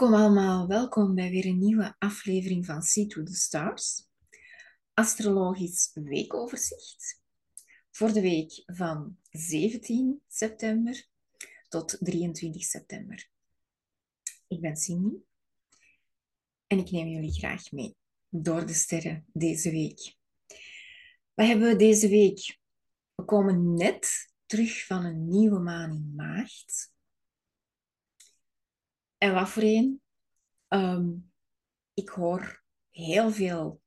Welkom allemaal, welkom bij weer een nieuwe aflevering van See to the Stars. Astrologisch weekoverzicht voor de week van 17 september tot 23 september. Ik ben Cindy en ik neem jullie graag mee door de sterren deze week. We hebben deze week, we komen net terug van een nieuwe maan in maart. En wat voor een? Ehm, ik hoor heel veel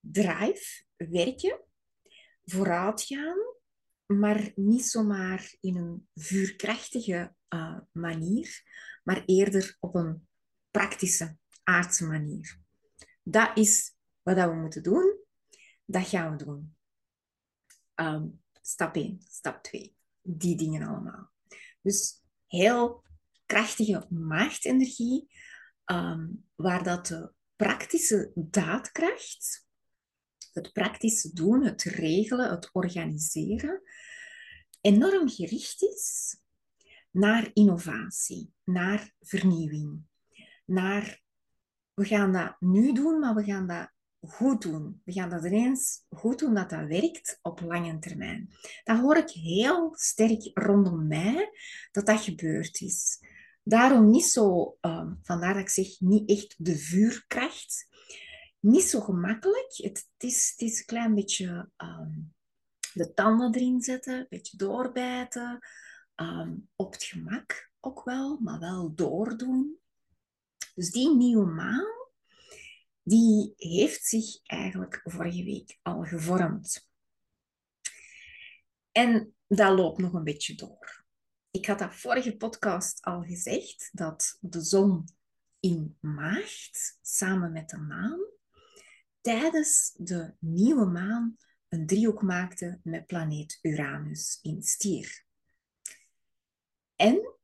drive, werken, vooruitgaan, maar niet zomaar in een vuurkrachtige uh, manier, maar eerder op een praktische, aardse manier. Dat is wat we moeten doen. Dat gaan we doen. Um, stap 1, stap 2. Die dingen allemaal. Dus heel krachtige maagdenergie, um, waar dat de praktische daadkracht, het praktische doen, het regelen, het organiseren, enorm gericht is naar innovatie, naar vernieuwing, naar we gaan dat nu doen, maar we gaan dat goed doen. We gaan dat ineens goed doen dat dat werkt op lange termijn. Dat hoor ik heel sterk rondom mij, dat dat gebeurd is. Daarom niet zo, uh, vandaar dat ik zeg, niet echt de vuurkracht. Niet zo gemakkelijk. Het, is, het is een klein beetje um, de tanden erin zetten, een beetje doorbijten. Um, op het gemak ook wel, maar wel doordoen. Dus die nieuwe maan, die heeft zich eigenlijk vorige week al gevormd. En dat loopt nog een beetje door. Ik had dat vorige podcast al gezegd, dat de zon in maagd, samen met de maan, tijdens de nieuwe maan een driehoek maakte met planeet Uranus in stier. En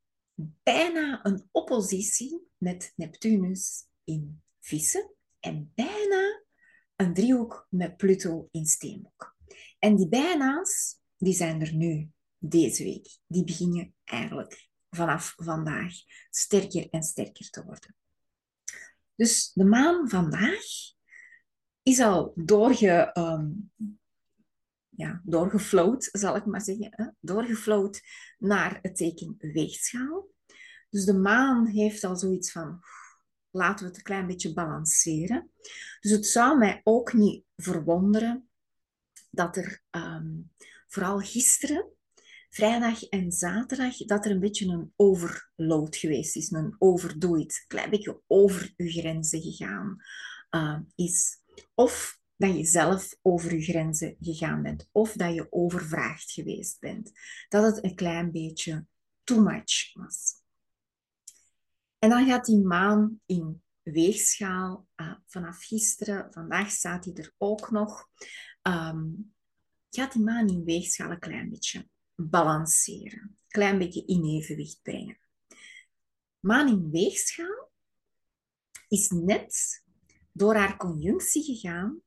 bijna een oppositie met Neptunus in vissen en bijna een driehoek met Pluto in steenbok. En die bijna's, die zijn er nu deze week. Die beginnen eigenlijk vanaf vandaag sterker en sterker te worden. Dus de maan vandaag is al doorge, um, ja, doorgefloat, zal ik maar zeggen. Hè? Naar het teken weegschaal. Dus de maan heeft al zoiets van, laten we het een klein beetje balanceren. Dus het zou mij ook niet verwonderen dat er um, vooral gisteren vrijdag en zaterdag dat er een beetje een overload geweest is, een overdoeit, klein beetje over je grenzen gegaan uh, is. Of dat je zelf over je grenzen gegaan bent, of dat je overvraagd geweest bent. Dat het een klein beetje too much was. En dan gaat die maan in weegschaal uh, vanaf gisteren, vandaag staat hij er ook nog, um, gaat die maan in weegschaal een klein beetje balanceren. Klein beetje in evenwicht brengen. Maan in weegschaal is net door haar conjunctie gegaan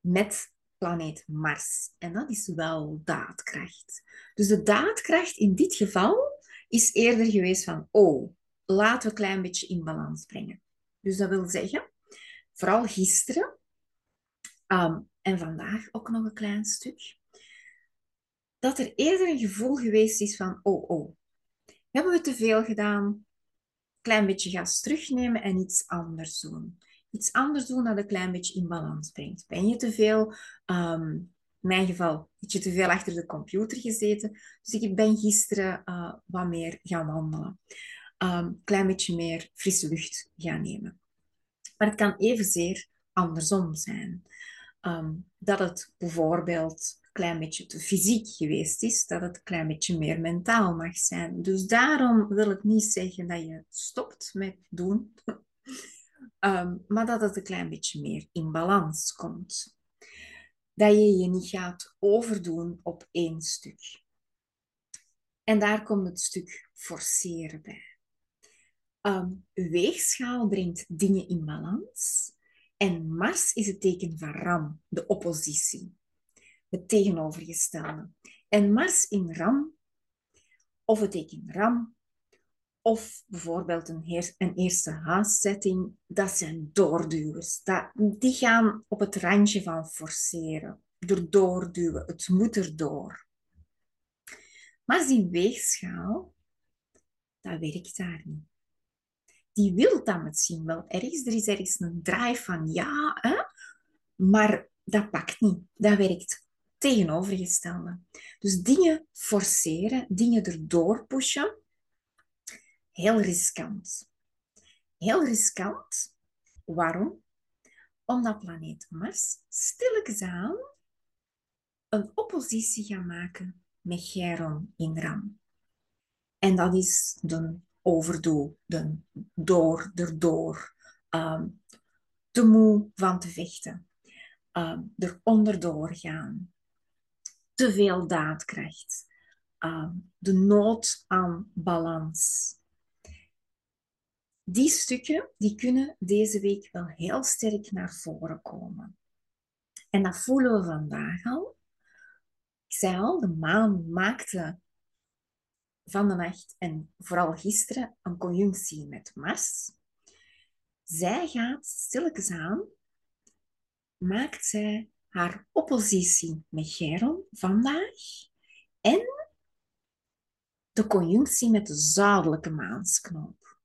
met planeet Mars. En dat is wel daadkracht. Dus de daadkracht in dit geval is eerder geweest van, oh, laten we een klein beetje in balans brengen. Dus dat wil zeggen, vooral gisteren um, en vandaag ook nog een klein stuk, dat er eerder een gevoel geweest is van, oh, oh, hebben we te veel gedaan? Klein beetje gas terugnemen en iets anders doen. Iets anders doen dat een klein beetje in balans brengt. Ben je te veel, um, in mijn geval, heb je te veel achter de computer gezeten. Dus ik ben gisteren uh, wat meer gaan wandelen. Um, klein beetje meer frisse lucht gaan nemen. Maar het kan evenzeer andersom zijn. Um, dat het bijvoorbeeld klein beetje te fysiek geweest is, dat het een klein beetje meer mentaal mag zijn. Dus daarom wil ik niet zeggen dat je stopt met doen, um, maar dat het een klein beetje meer in balans komt. Dat je je niet gaat overdoen op één stuk. En daar komt het stuk forceren bij. Um, weegschaal brengt dingen in balans. En Mars is het teken van Ram, de oppositie tegenovergestelde. En Mars in Ram, of het teken Ram, of bijvoorbeeld een, een eerste huiszetting, dat zijn doorduwers. Dat, die gaan op het randje van forceren, erdoor duwen. Het moet erdoor. Maar die weegschaal, dat werkt daar niet. Die wil dat misschien wel ergens. Er is ergens een drive van ja, hè? maar dat pakt niet. Dat werkt tegenovergestelde. Dus dingen forceren, dingen erdoor pushen, heel riskant. Heel riskant. Waarom? Omdat planeet Mars stilletjes aan een oppositie gaat maken met Chiron in Ram. En dat is de overdoel, de door, erdoor, um, te moe van te vechten, um, er onderdoor gaan, te veel daadkracht, um, de nood aan balans. Die stukken die kunnen deze week wel heel sterk naar voren komen. En dat voelen we vandaag al. Ik zei al, de maan maakte van de nacht en vooral gisteren een conjunctie met Mars. Zij gaat stilletjes aan, maakt zij haar oppositie met Chiron vandaag en de conjunctie met de zuidelijke maansknoop.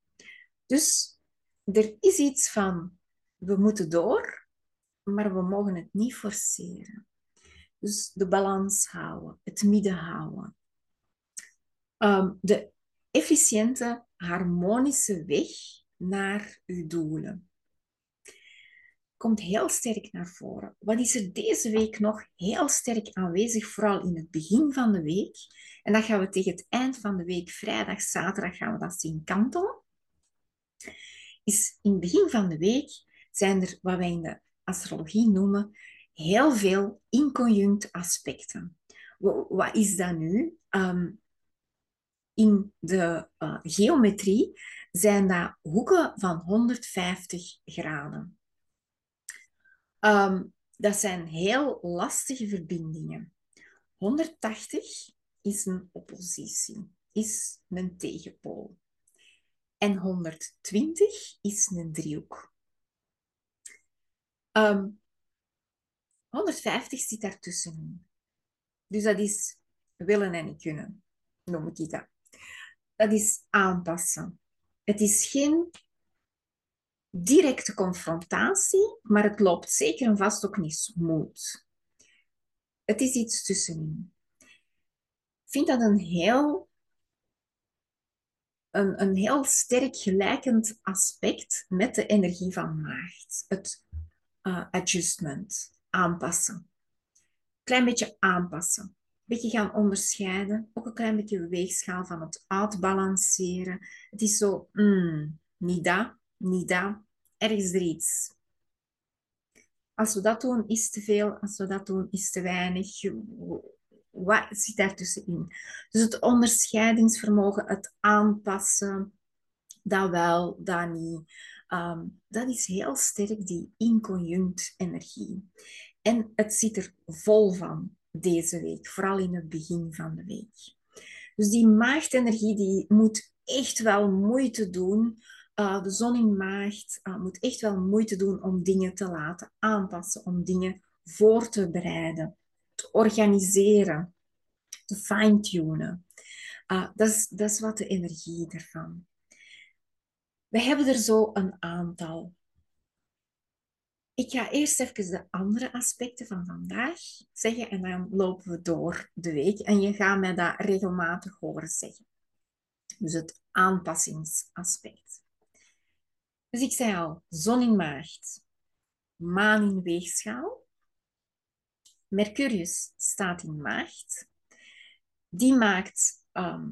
Dus er is iets van, we moeten door, maar we mogen het niet forceren. Dus de balans houden, het midden houden. Um, de efficiënte, harmonische weg naar uw doelen komt heel sterk naar voren. Wat is er deze week nog heel sterk aanwezig, vooral in het begin van de week? En dat gaan we tegen het eind van de week, vrijdag, zaterdag, gaan we dat zien kantelen. Is in het begin van de week zijn er, wat wij in de astrologie noemen, heel veel inconjunct aspecten. Wat is dat nu? Um, in de uh, geometrie zijn dat hoeken van 150 graden. Um, dat zijn heel lastige verbindingen. 180 is een oppositie, is een tegenpool. En 120 is een driehoek. Um, 150 zit daartussenin. Dus dat is willen en kunnen, noem ik dat. Dat is aanpassen. Het is geen directe confrontatie, maar het loopt zeker en vast ook niet smooth. Het is iets tussenin. Ik vind dat een heel, een, een heel sterk gelijkend aspect met de energie van maagd. Het uh, adjustment, aanpassen. Klein beetje aanpassen. Beetje gaan onderscheiden. Ook een klein beetje weegschaal van het uitbalanceren. Het is zo, mm, niet dat, niet dat, ergens er iets. Als we dat doen, is te veel. Als we dat doen, is te weinig. Wat zit daartussenin? Dus het onderscheidingsvermogen, het aanpassen, dat wel, dat niet. Ehm, dat is heel sterk die inconjunct energie. En het zit er vol van deze week, vooral in het begin van de week. Dus die maagdenergie die moet echt wel moeite doen uh, de zon in uh, moet echt wel moeite doen om dingen te laten aanpassen, om dingen voor te bereiden, te organiseren, te fine-tunen. Uh, dat, is, dat is wat de energie ervan. We hebben er zo een aantal. Ik ga eerst even de andere aspecten van vandaag zeggen en dan lopen we door de week. En je gaat mij dat regelmatig horen zeggen. Dus het aanpassingsaspect. Dus ik zei al, zon in maagd, maan in weegschaal. Mercurius staat in maagd. Die maakt ehm,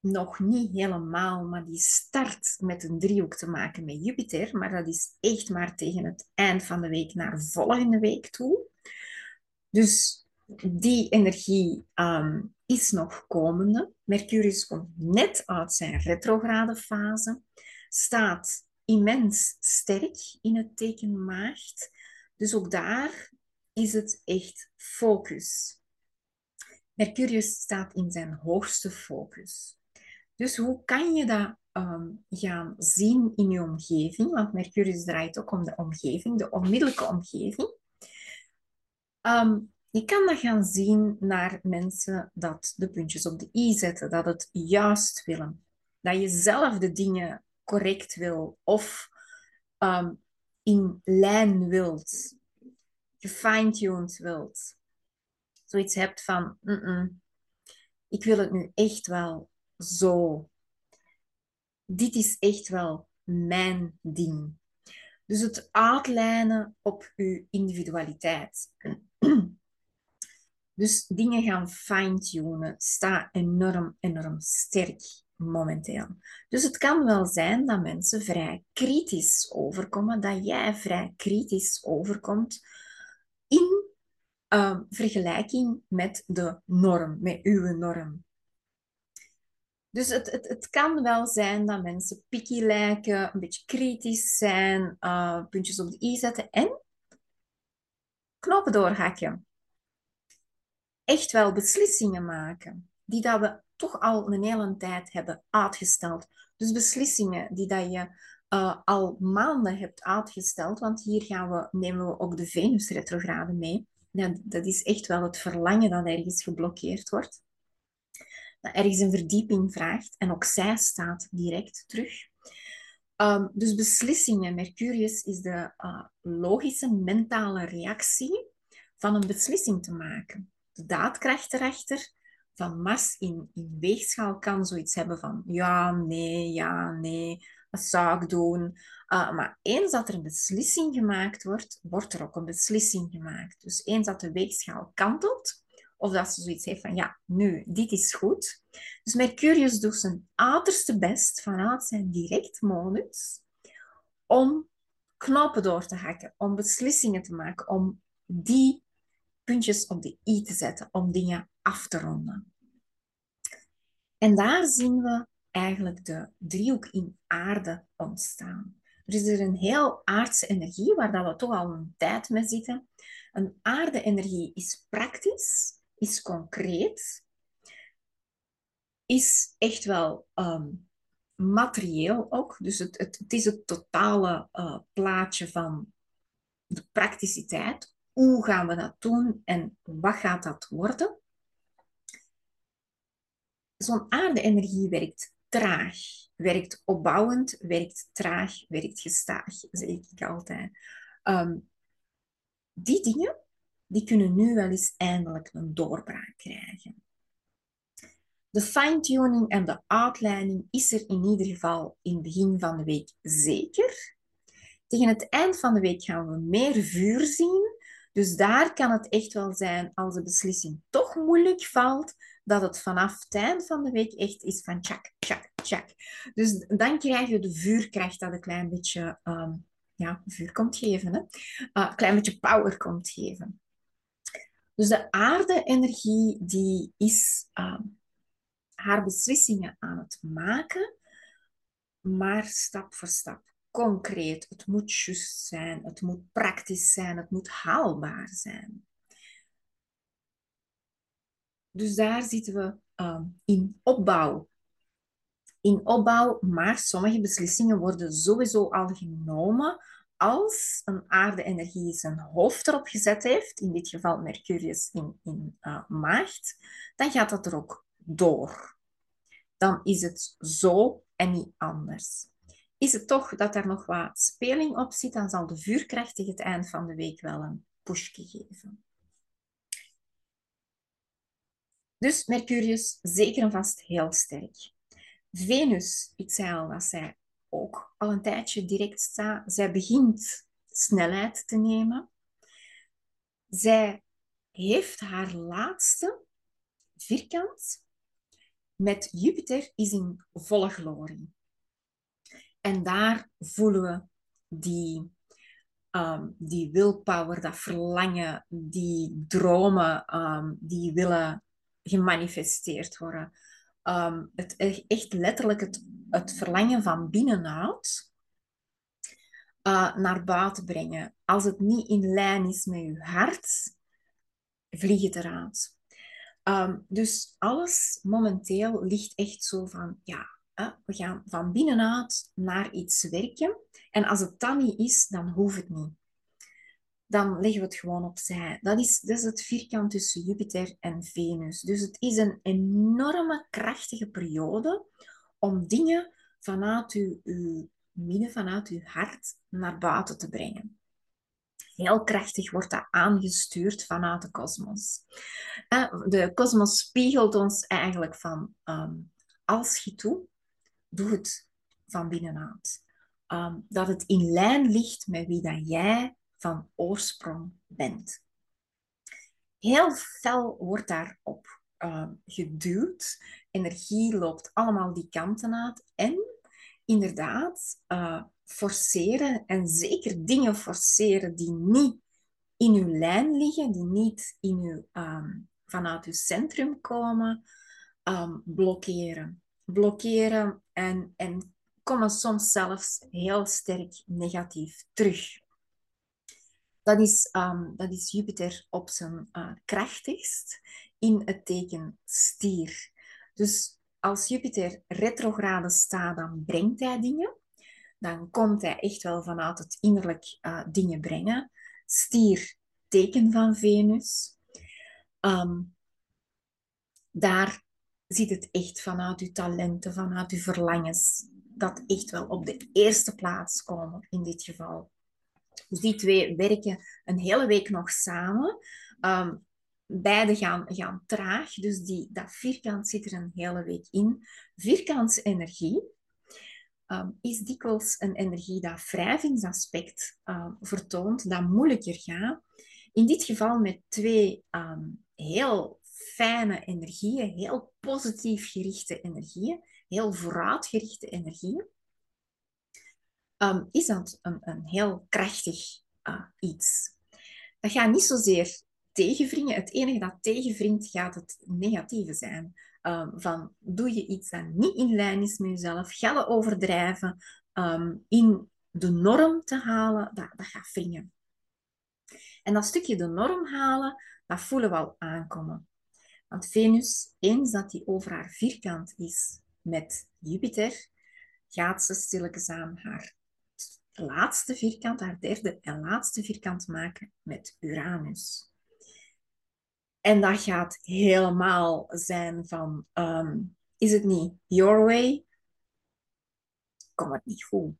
nog niet helemaal, maar die start met een driehoek te maken met Jupiter. Maar dat is echt maar tegen het eind van de week naar volgende week toe. Dus die energie ehm, is nog komende. Mercurius komt net uit zijn retrograde fase. Staat immens sterk in het teken maagd. Dus ook daar is het echt focus. Mercurius staat in zijn hoogste focus. Dus hoe kan je dat ehm, gaan zien in je omgeving, want Mercurius draait ook om de omgeving, de onmiddellijke omgeving. Ehm, je kan dat gaan zien naar mensen dat de puntjes op de i zetten, dat het juist willen. Dat je zelf de dingen correct wil of ehm, in lijn wilt, gefine-tuned wilt. Zoiets hebt van, ik wil het nu echt wel zo. Dit is echt wel mijn ding. Dus het uitlijnen op uw individualiteit. Dus dingen gaan fine-tunen staat enorm, enorm sterk momenteel. Dus het kan wel zijn dat mensen vrij kritisch overkomen, dat jij vrij kritisch overkomt in uh, vergelijking met de norm, met uw norm. Dus het, het, het kan wel zijn dat mensen picky lijken, een beetje kritisch zijn, uh, puntjes op de i zetten en knopen doorhakken. Echt wel beslissingen maken, die dat we toch al een hele tijd hebben uitgesteld. Dus beslissingen die dat je uh, al maanden hebt uitgesteld, want hier gaan we, nemen we ook de Venus-retrograde mee. Ja, dat is echt wel het verlangen dat ergens geblokkeerd wordt. Dat ergens een verdieping vraagt en ook zij staat direct terug. Um, dus beslissingen, Mercurius is de uh, logische mentale reactie van een beslissing te maken. De daadkracht erachter van Mars in, weegschaal kan zoiets hebben van ja, nee, ja, nee, wat zou ik doen? Uh, maar eens dat er een beslissing gemaakt wordt, wordt er ook een beslissing gemaakt. Dus eens dat de weegschaal kantelt, of dat ze zoiets heeft van ja, nu, dit is goed. Dus Mercurius doet zijn uiterste best vanuit zijn direct modus om knopen door te hakken, om beslissingen te maken, om die puntjes op de i te zetten, om dingen af te ronden. En daar zien we eigenlijk de driehoek in aarde ontstaan. Er is er een heel aardse energie waar dat we toch al een tijd mee zitten. Een aarde-energie is praktisch, is concreet, is echt wel ehm, materieel ook. Dus het, het, is het totale uh, plaatje van de prakticiteit. Hoe gaan we dat doen en wat gaat dat worden? Zo'n aarde-energie werkt traag, werkt opbouwend, werkt traag, werkt gestaag, zeg ik altijd. Ehm, die dingen, die kunnen nu wel eens eindelijk een doorbraak krijgen. De fine-tuning en de uitleiding is er in ieder geval in het begin van de week zeker. Tegen het eind van de week gaan we meer vuur zien. Dus daar kan het echt wel zijn, als de beslissing toch moeilijk valt, dat het vanaf het eind van de week echt is van tjak, tjak, tjak. Dus dan krijg je de vuurkracht dat een klein beetje ehm, ja, vuur komt geven. Hè? Uh, een klein beetje power komt geven. Dus de aarde-energie die is uh, haar beslissingen aan het maken, maar stap voor stap. Concreet, het moet juist zijn, het moet praktisch zijn, het moet haalbaar zijn. Dus daar zitten we uh, in opbouw. In opbouw, maar sommige beslissingen worden sowieso al genomen als een aarde-energie zijn hoofd erop gezet heeft, in dit geval Mercurius in, in maagd, dan gaat dat er ook door. Dan is het zo en niet anders. Is het toch dat er nog wat speling op zit, dan zal de vuurkracht het eind van de week wel een pushje geven. Dus Mercurius zeker en vast heel sterk. Venus, ik zei al dat zij ook al een tijdje direct staat. Zij begint snelheid te nemen. Zij heeft haar laatste vierkant met Jupiter is in volle glorie. En daar voelen we die, um, die willpower, dat verlangen, die dromen, um, die willen gemanifesteerd worden. Um, het, echt letterlijk het, het verlangen van binnenuit uh, naar buiten brengen. Als het niet in lijn is met je hart, vlieg het eruit. Dus alles momenteel ligt echt zo van, ja, we gaan van binnenuit naar iets werken. En als het dan niet is, dan hoeft het niet. Dan leggen we het gewoon opzij. Dat is, dat is het vierkant tussen Jupiter en Venus. Dus het is een enorme, krachtige periode om dingen vanuit uw, uw midden, vanuit uw hart, naar buiten te brengen. Heel krachtig wordt dat aangestuurd vanuit de kosmos. Eh, de kosmos spiegelt ons eigenlijk van um, als je toe, doe het van binnenuit. Um, dat het in lijn ligt met wie dat jij van oorsprong bent. Heel fel wordt daarop uh, geduwd. Energie loopt allemaal die kanten uit. En inderdaad, uh, forceren en zeker dingen forceren die niet in uw lijn liggen, die niet in uw, um, vanuit uw centrum komen, blokkeren. Blokkeren en, en komen soms zelfs heel sterk negatief terug. Dat is, um, dat is Jupiter op zijn uh, krachtigst in het teken stier. Dus als Jupiter retrograde staat, dan brengt hij dingen. Dan komt hij echt wel vanuit het innerlijk uh, dingen brengen. Stier, teken van Venus. Um, daar zit het echt vanuit uw talenten, vanuit uw verlangens, dat echt wel op de eerste plaats komen in dit geval. Dus die twee werken een hele week nog samen. Um, beide gaan, gaan traag, dus die, dat vierkant zit er een hele week in. Vierkantsenergie um, is dikwijls een energie dat wrijvingsaspect um, vertoont, dat moeilijker gaat. In dit geval met twee heel fijne energieën, heel positief gerichte energieën, heel vooruitgerichte energieën, um, is dat een, een heel krachtig uh, iets. Dat gaat niet zozeer tegenwringen. Het enige dat tegenwringt, gaat het negatieve zijn. Um, van doe je iets dat niet in lijn is met jezelf, ga overdrijven, um, in de norm te halen, dat, dat gaat wringen. En dat stukje de norm halen, dat voelen we al aankomen. Want Venus, eens dat die over haar vierkant is met Jupiter, gaat ze stilletjes aan haar laatste vierkant, haar derde en laatste vierkant maken met Uranus. En dat gaat helemaal zijn van, um, is het niet your way? Komt het niet goed.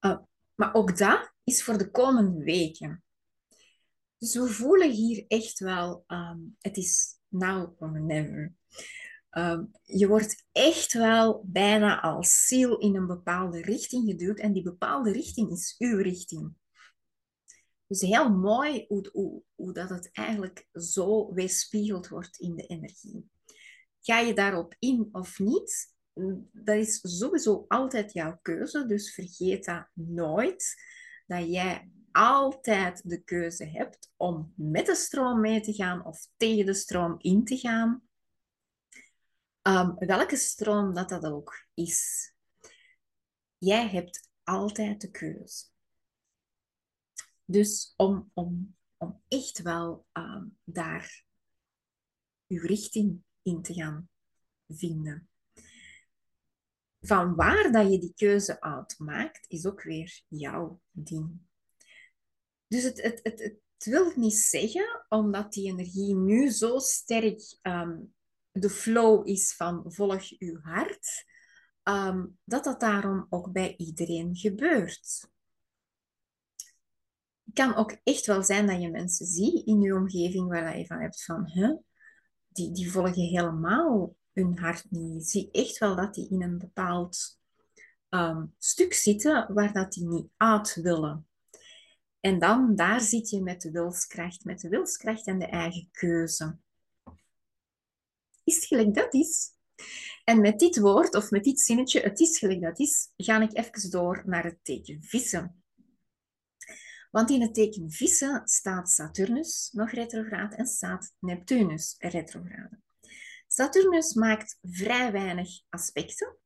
Uh, maar ook dat is voor de komende weken. Dus we voelen hier echt wel, um, het is now or never. Um, je wordt echt wel bijna als ziel in een bepaalde richting geduwd en die bepaalde richting is uw richting. Dus heel mooi hoe, hoe, hoe dat het eigenlijk zo weerspiegeld wordt in de energie. Ga je daarop in of niet? Dat is sowieso altijd jouw keuze, dus vergeet dat nooit. Dat jij altijd de keuze hebt om met de stroom mee te gaan of tegen de stroom in te gaan. Um, welke stroom dat dat ook is. Jij hebt altijd de keuze. Dus om, om, om echt wel uh, daar uw richting in te gaan vinden. Van waar dat je die keuze uitmaakt, is ook weer jouw ding. Dus het, het, het, het wil niet zeggen, omdat die energie nu zo sterk um, de flow is van volg uw hart, um, dat dat daarom ook bij iedereen gebeurt. Het kan ook echt wel zijn dat je mensen ziet in je omgeving waar je van hebt van, die, die volgen helemaal hun hart niet. Je ziet echt wel dat die in een bepaald um, stuk zitten waar dat die niet uit willen. En dan, daar zit je met de wilskracht, met de wilskracht en de eigen keuze. Is gelijk dat is? En met dit woord, of met dit zinnetje, het is gelijk dat is, ga ik even door naar het teken vissen. Want in het teken vissen staat Saturnus nog retrograde en staat Neptunus retrograde. Saturnus maakt vrij weinig aspecten.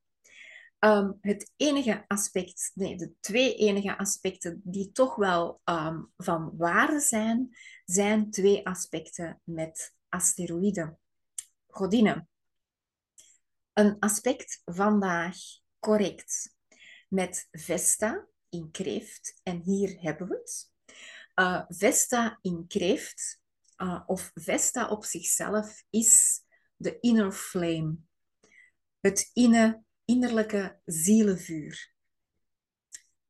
Um, het enige aspect, nee, de twee enige aspecten die toch wel um, van waarde zijn, zijn twee aspecten met asteroïden, godinnen. een aspect vandaag correct met Vesta in kreeft. En hier hebben we het. Uh, Vesta in kreeft, uh, of Vesta op zichzelf, is de inner flame. Het inne, innerlijke zielenvuur.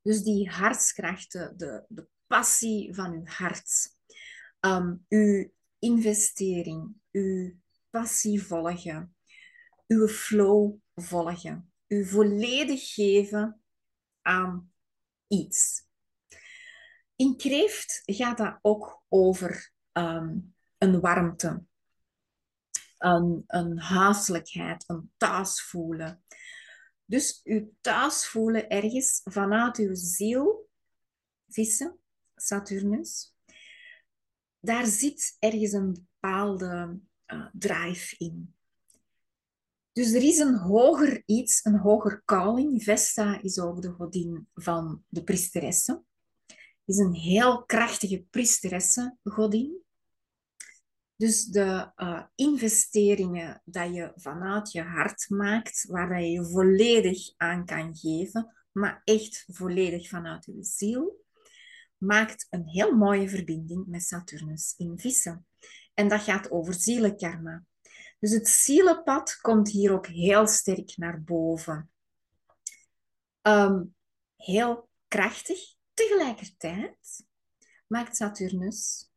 Dus die hartskrachten, de, de passie van uw hart. Um, uw investering, uw passie volgen, uw flow volgen, u volledig geven aan iets. In kreeft gaat dat ook over um, een warmte, een, een huiselijkheid, een thuis voelen. Dus u thuis voelen ergens vanuit uw ziel, vissen, Saturnus, daar zit ergens een bepaalde uh, drive in. Dus er is een hoger iets, een hoger calling. Vesta is ook de godin van de priesteressen. Is een heel krachtige priesteressen godin. Dus de uh, investeringen dat je vanuit je hart maakt, waar je je volledig aan kan geven, maar echt volledig vanuit je ziel, maakt een heel mooie verbinding met Saturnus in Vissen. En dat gaat over zielenkarma. Dus het zielenpad komt hier ook heel sterk naar boven. Ehm, heel krachtig. Tegelijkertijd maakt Saturnus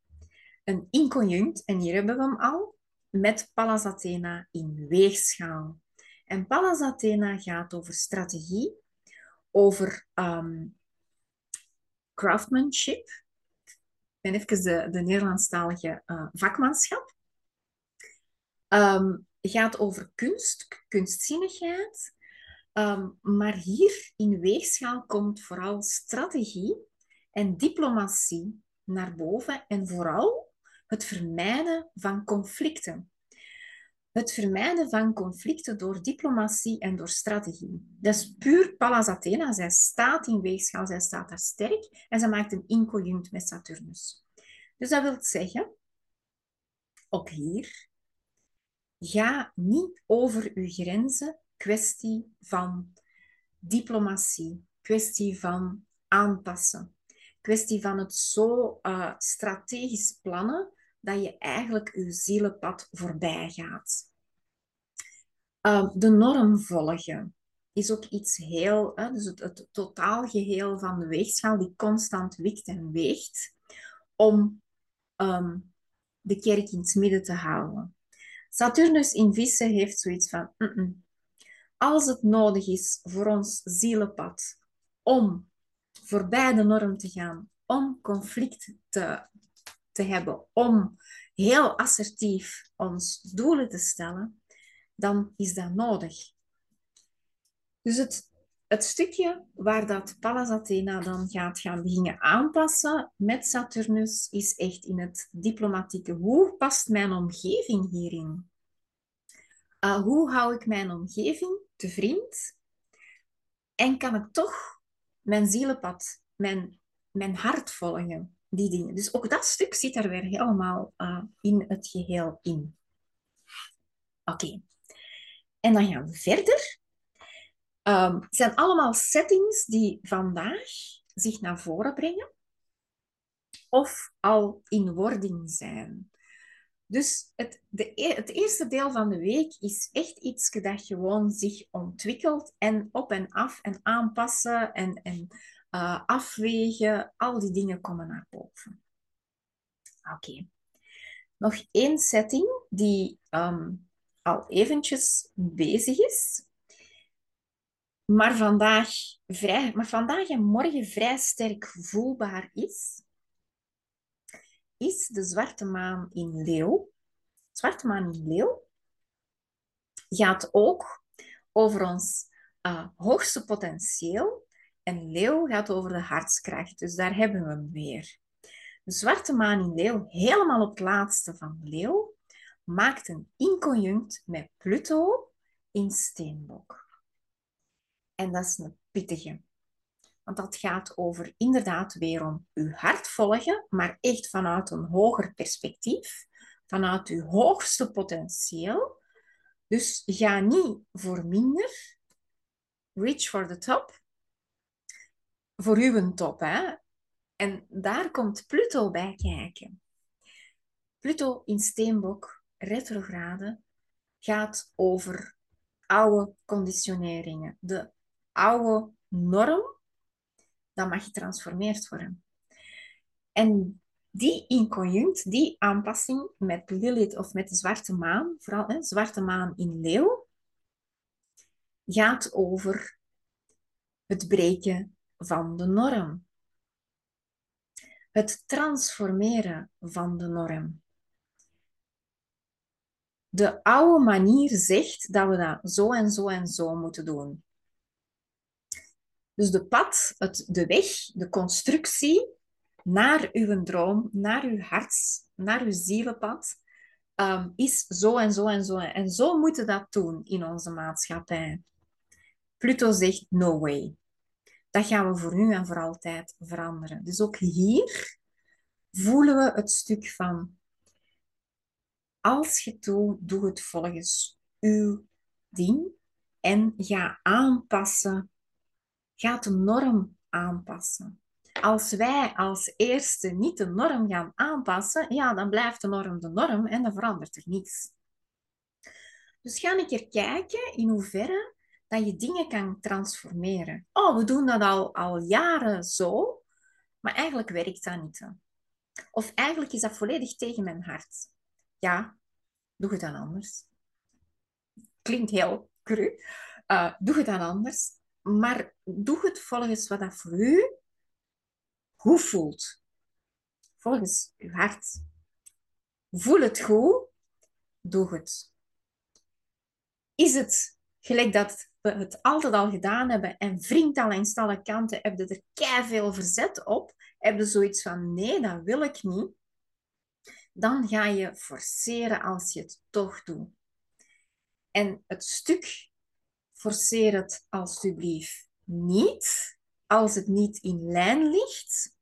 een inconjunct, en hier hebben we hem al, met Pallas Athena in weegschaal. En Pallas Athena gaat over strategie, over ehm, craftsmanship. Ik ben even de, de Nederlandstalige uh, vakmanschap. Um, gaat over kunst, kunstzinnigheid. Um, maar hier in weegschaal komt vooral strategie en diplomatie naar boven en vooral het vermijden van conflicten. Het vermijden van conflicten door diplomatie en door strategie. Dat is puur Pallas Athena. Zij staat in weegschaal, zij staat daar sterk en ze maakt een inconjunct met Saturnus. Dus dat wil zeggen, ook hier, Ga niet over uw grenzen, kwestie van diplomatie, kwestie van aanpassen, kwestie van het zo uh, strategisch plannen dat je eigenlijk uw zielenpad voorbij gaat. Uh, de norm volgen is ook iets heel, uh, dus het, het totaalgeheel van de weegschaal die constant wikt en weegt om um, de kerk in het midden te houden. Saturnus in vissen heeft zoiets van, als het nodig is voor ons zielenpad om voorbij de norm te gaan, om conflict te, te hebben, om heel assertief ons doelen te stellen, dan is dat nodig. Dus het, het stukje waar dat Pallas Athena dan gaat gaan beginnen aanpassen met Saturnus is echt in het diplomatieke. Hoe past mijn omgeving hierin? Uh, hoe hou ik mijn omgeving te vriend? En kan ik toch mijn zielenpad, mijn, mijn hart volgen? Die dingen. Dus ook dat stuk zit er weer helemaal uh, in het geheel in. Oké. En dan gaan we verder. Um, het zijn allemaal settings die vandaag zich naar voren brengen of al in wording zijn. Dus het, de, e, het eerste deel van de week is echt iets dat gewoon zich ontwikkelt en op en af en aanpassen en, en uh, afwegen. Al die dingen komen naar boven. Oké. Nog één setting die um, al eventjes bezig is maar vandaag, vrij, maar vandaag en morgen vrij sterk voelbaar is, is de zwarte maan in leeuw. Zwarte maan in leeuw gaat ook over ons uh, hoogste potentieel en leeuw gaat over de hartskracht. Dus daar hebben we hem weer. De zwarte maan in leeuw, helemaal op het laatste van leeuw, maakt een inconjunct met Pluto in steenbok. En dat is een pittige. Want dat gaat over inderdaad weer om uw hart volgen, maar echt vanuit een hoger perspectief, vanuit uw hoogste potentieel. Dus ga niet voor minder. Reach for the top. Voor uw top, hè. En daar komt Pluto bij kijken. Pluto in Steenbok, retrograde, gaat over oude conditioneringen. De oude norm, dat mag getransformeerd worden. En die inconjunct, die aanpassing met Lilith of met de zwarte maan, vooral hè, zwarte maan in leeuw, gaat over het breken van de norm. Het transformeren van de norm. De oude manier zegt dat we dat zo en zo en zo moeten doen. Dus de pad, het, de weg, de constructie naar uw droom, naar uw hart, naar uw zielenpad, um, is zo en zo en zo. En zo moeten dat doen in onze maatschappij. Pluto zegt no way. Dat gaan we voor nu en voor altijd veranderen. Dus ook hier voelen we het stuk van als je het doet, doe het volgens uw ding en ga aanpassen. Ga de norm aanpassen. Als wij als eerste niet de norm gaan aanpassen, ja, dan blijft de norm de norm en dan verandert er niets. Dus ga een keer kijken in hoeverre dat je dingen kan transformeren. Oh, we doen dat al, al jaren zo, maar eigenlijk werkt dat niet. Of eigenlijk is dat volledig tegen mijn hart. Ja, doe het dan anders. Klinkt heel cru. Uh, doe het dan anders. Maar doe het volgens wat dat voor u goed voelt. Volgens uw hart. Voel het goed. Doe het. Is het gelijk dat we het altijd al gedaan hebben en wringt al langs alle kanten, heb je er kei veel verzet op, heb je zoiets van nee, dat wil ik niet, dan ga je forceren als je het toch doet. En het stuk forceer het alsjeblieft niet als het niet in lijn ligt.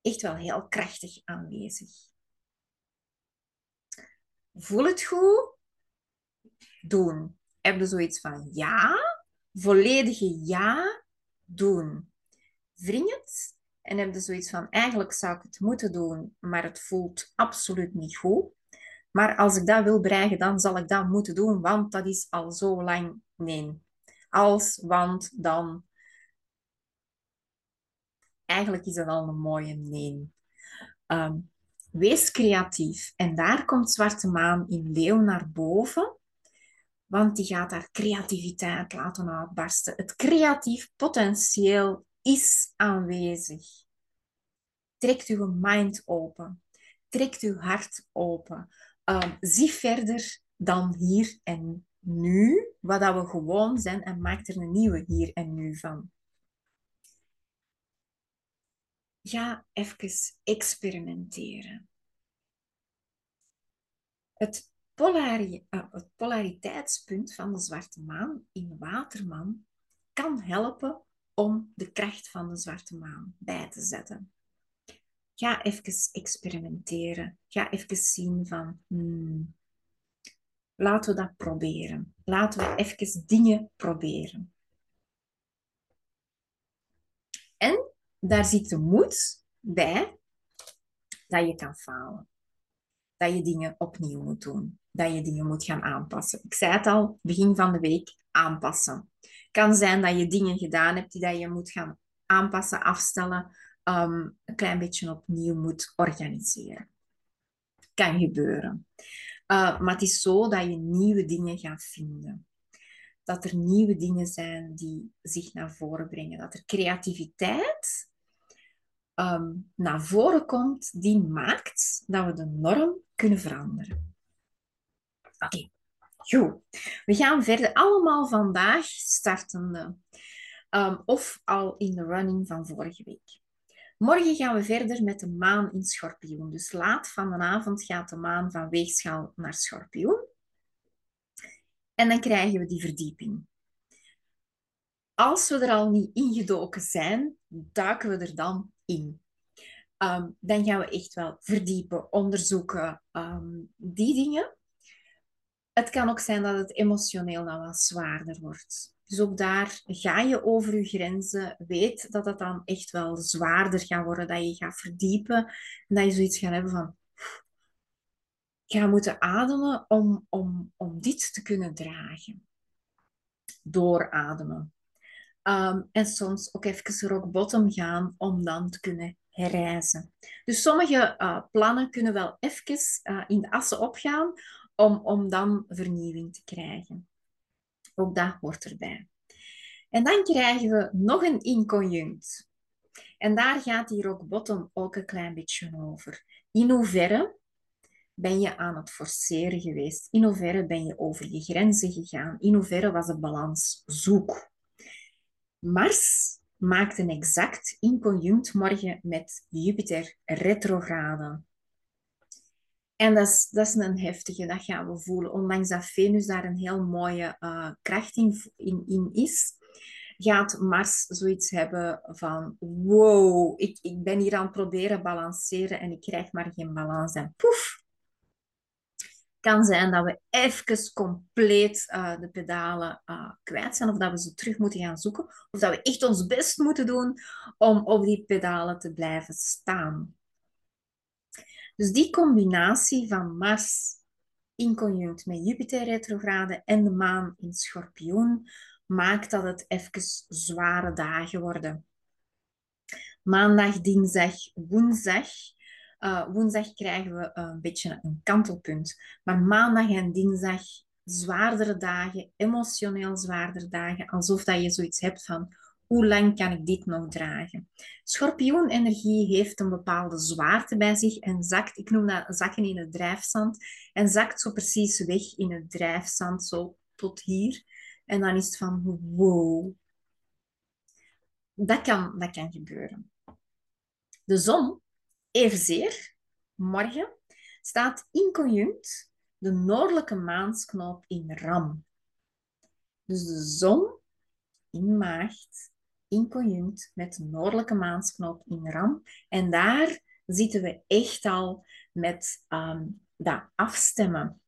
Echt wel heel krachtig aanwezig. Voel het goed? Doen. Heb je zoiets van ja? Volledige ja? Doen. Wring het en heb je zoiets van, eigenlijk zou ik het moeten doen, maar het voelt absoluut niet goed. Maar als ik dat wil bereiken, dan zal ik dat moeten doen, want dat is al zo lang nee. Als, want, dan. Eigenlijk is dat al een mooie nee. Ehm, wees creatief. En daar komt Zwarte Maan in Leeuw naar boven. Want die gaat haar creativiteit laten uitbarsten. Het creatief potentieel is aanwezig. Trekt uw mind open. Trekt uw hart open. Um, zie verder dan hier en nu, wat dat we gewoon zijn, en maak er een nieuwe hier en nu van. Ga even experimenteren. Het, polari uh, het polariteitspunt van de zwarte maan in Waterman kan helpen om de kracht van de zwarte maan bij te zetten. Ga even experimenteren. Ga even zien van, hmm, laten we dat proberen. Laten we even dingen proberen. En daar zit de moed bij dat je kan falen. Dat je dingen opnieuw moet doen. Dat je dingen moet gaan aanpassen. Ik zei het al, begin van de week, aanpassen kan zijn dat je dingen gedaan hebt die dat je moet gaan aanpassen, afstellen, um, een klein beetje opnieuw moet organiseren. Kan gebeuren. Uh, maar het is zo dat je nieuwe dingen gaat vinden. Dat er nieuwe dingen zijn die zich naar voren brengen. Dat er creativiteit um, naar voren komt die maakt dat we de norm kunnen veranderen. Oké. Goed, we gaan verder allemaal vandaag startende. Um, of al in de running van vorige week. Morgen gaan we verder met de maan in schorpioen. Dus laat van de avond gaat de maan van weegschaal naar schorpioen. En dan krijgen we die verdieping. Als we er al niet ingedoken zijn, duiken we er dan in. Um, dan gaan we echt wel verdiepen, onderzoeken, um, die dingen. Het kan ook zijn dat het emotioneel dan wat zwaarder wordt. Dus ook daar ga je over je grenzen. Weet dat het dan echt wel zwaarder gaat worden. Dat je gaat verdiepen. En dat je zoiets gaat hebben van... Ik ga moeten ademen om, om, om dit te kunnen dragen. Doorademen. Um, en soms ook even rock bottom gaan om dan te kunnen herreizen. Dus sommige uh, plannen kunnen wel even uh, in de assen opgaan om, om dan vernieuwing te krijgen. Ook dat hoort erbij. En dan krijgen we nog een inconjunct. En daar gaat die rock bottom ook een klein beetje over. In hoeverre ben je aan het forceren geweest? In hoeverre ben je over je grenzen gegaan? In hoeverre was de balans zoek? Mars maakt een exact inconjunct morgen met Jupiter retrograde. En dat is, dat is een heftige, dat gaan we voelen. Ondanks dat Venus daar een heel mooie uh, kracht in, in, is, gaat Mars zoiets hebben van wow, ik, ik ben hier aan het proberen balanceren en ik krijg maar geen balans. En poef, kan zijn dat we even compleet uh, de pedalen uh, kwijt zijn, of dat we ze terug moeten gaan zoeken, of dat we echt ons best moeten doen om op die pedalen te blijven staan. Dus die combinatie van Mars in conjunct met Jupiter retrograde en de maan in schorpioen maakt dat het even zware dagen worden. Maandag, dinsdag, woensdag uh, woensdag krijgen we een beetje een kantelpunt. Maar maandag en dinsdag zwaardere dagen, emotioneel zwaardere dagen, alsof dat je zoiets hebt van hoe lang kan ik dit nog dragen? Schorpioenenergie heeft een bepaalde zwaarte bij zich en zakt, ik noem dat zakken in het drijfzand, en zakt zo precies weg in het drijfzand, zo tot hier. En dan is het van wow. Dat kan, dat kan gebeuren. De zon Evenzeer, morgen, staat in conjunct de noordelijke maansknoop in Ram. Dus de zon in maagd, in conjunct met de noordelijke maansknoop in Ram. En daar zitten we echt al met um, dat afstemmen.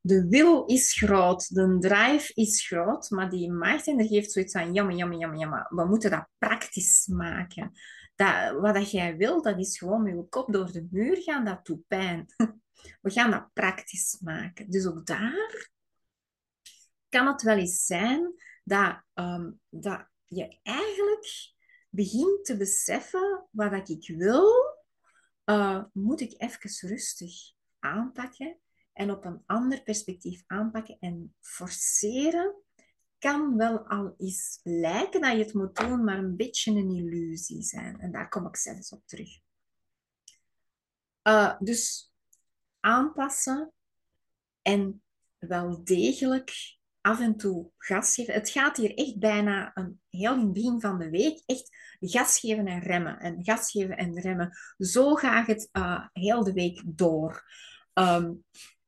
De wil is groot, de drive is groot, maar die maagdenergie heeft zoiets van jammer, jammer, jammer, jammer. We moeten dat praktisch maken dat, wat dat jij wil, dat is gewoon met je kop door de muur gaan, dat doet pijn. We gaan dat praktisch maken. Dus ook daar kan het wel eens zijn dat, um, dat je eigenlijk begint te beseffen wat ik wil, uh, moet ik even rustig aanpakken en op een ander perspectief aanpakken en forceren kan wel al eens lijken dat je het moet doen, maar een beetje een illusie zijn. En daar kom ik zelfs op terug. Uh, dus aanpassen en wel degelijk af en toe gas geven. Het gaat hier echt bijna een heel in begin van de week echt gas geven en remmen. En gas geven en remmen. Zo gaat het uh, heel de week door. Um,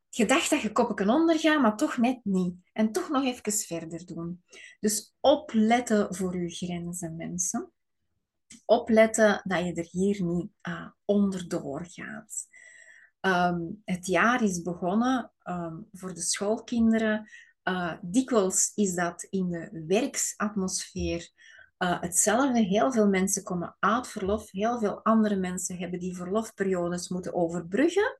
je dacht dat je koppen kan ondergaan, maar toch net niet. En toch nog even verder doen. Dus opletten voor je grenzen, mensen. Opletten dat je er hier niet uh, onderdoor gaat. Ehm, het jaar is begonnen ehm, voor de schoolkinderen. Uh, dikwijls is dat in de werksatmosfeer uh, hetzelfde. Heel veel mensen komen uit verlof. Heel veel andere mensen hebben die verlofperiodes moeten overbruggen.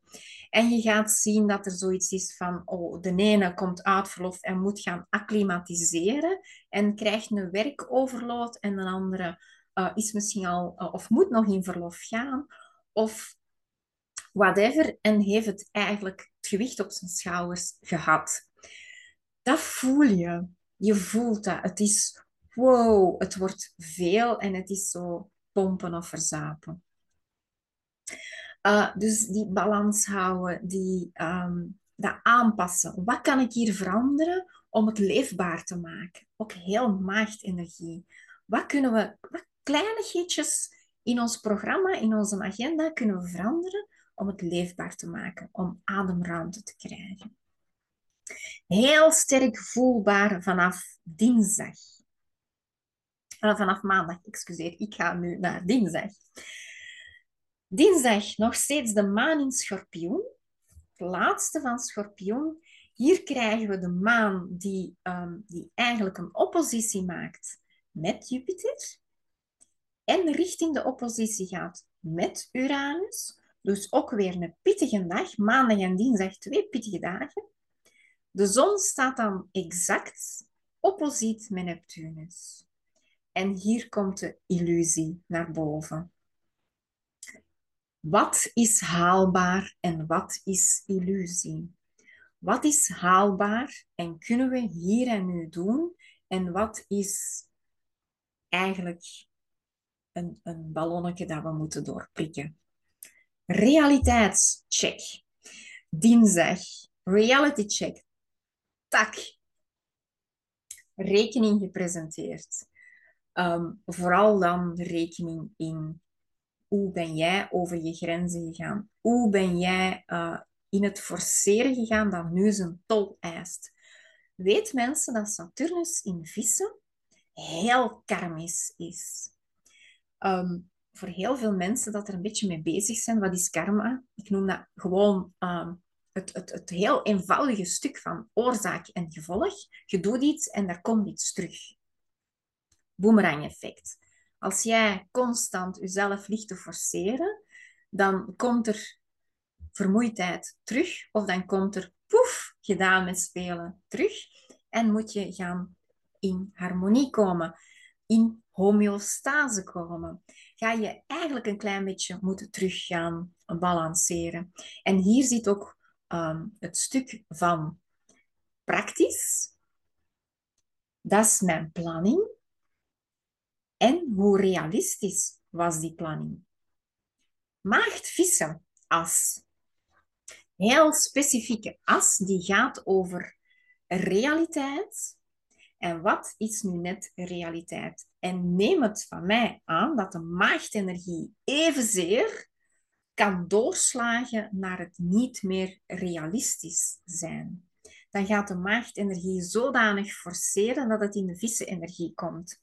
En je gaat zien dat er zoiets is van, oh, de ene komt uit verlof en moet gaan acclimatiseren en krijgt een werkoverload en de andere uh, is misschien al, of moet nog in verlof gaan, of whatever, en heeft het eigenlijk het gewicht op zijn schouders gehad. Dat voel je. Je voelt dat. Het is wow, het wordt veel en het is zo pompen of verzapen. Uh, dus die balans houden, die, um, dat aanpassen. Wat kan ik hier veranderen om het leefbaar te maken? Ook heel maagdenergie. Wat kunnen we, wat kleinigheidjes in ons programma, in onze agenda kunnen we veranderen om het leefbaar te maken, om ademruimte te krijgen? Heel sterk voelbaar vanaf dinsdag. Vanaf maandag, excuseer, ik ga nu naar dinsdag. Dinsdag nog steeds de maan in schorpioen. Laatste van schorpioen. Hier krijgen we de maan die, ehm, die eigenlijk een oppositie maakt met Jupiter. En richting de oppositie gaat met Uranus. Dus ook weer een pittige dag. Maandag en dinsdag twee pittige dagen. De zon staat dan exact opposiet met Neptunus. En hier komt de illusie naar boven. Wat is haalbaar en wat is illusie? Wat is haalbaar en kunnen we hier en nu doen? En wat is eigenlijk een, een ballonnetje dat we moeten doorprikken? Realiteitscheck. Dinsdag. Reality check. Tak. Rekening gepresenteerd. Um, vooral dan rekening in hoe ben jij over je grenzen gegaan? Hoe ben jij uh, in het forceren gegaan dat nu zijn tol eist? Weet mensen dat Saturnus in vissen heel karmisch is? Um, voor heel veel mensen dat er een beetje mee bezig zijn, wat is karma? Ik noem dat gewoon um, het, het, heel eenvoudige stuk van oorzaak en gevolg. Je doet iets en daar komt iets terug. Boomerang effect. Als jij constant jezelf ligt te forceren, dan komt er vermoeidheid terug, of dan komt er poef, gedaan met spelen terug, en moet je gaan in harmonie komen, in homeostase komen. Ga je eigenlijk een klein beetje moeten terug gaan balanceren. En hier zit ook um, het stuk van praktisch. Dat is mijn planning. En hoe realistisch was die planning? Maagd vissen as. Heel specifieke as die gaat over realiteit. En wat is nu net realiteit? En neem het van mij aan dat de maagdenergie evenzeer kan doorslagen naar het niet meer realistisch zijn. Dan gaat de maagdenergie zodanig forceren dat het in de vissenenergie komt.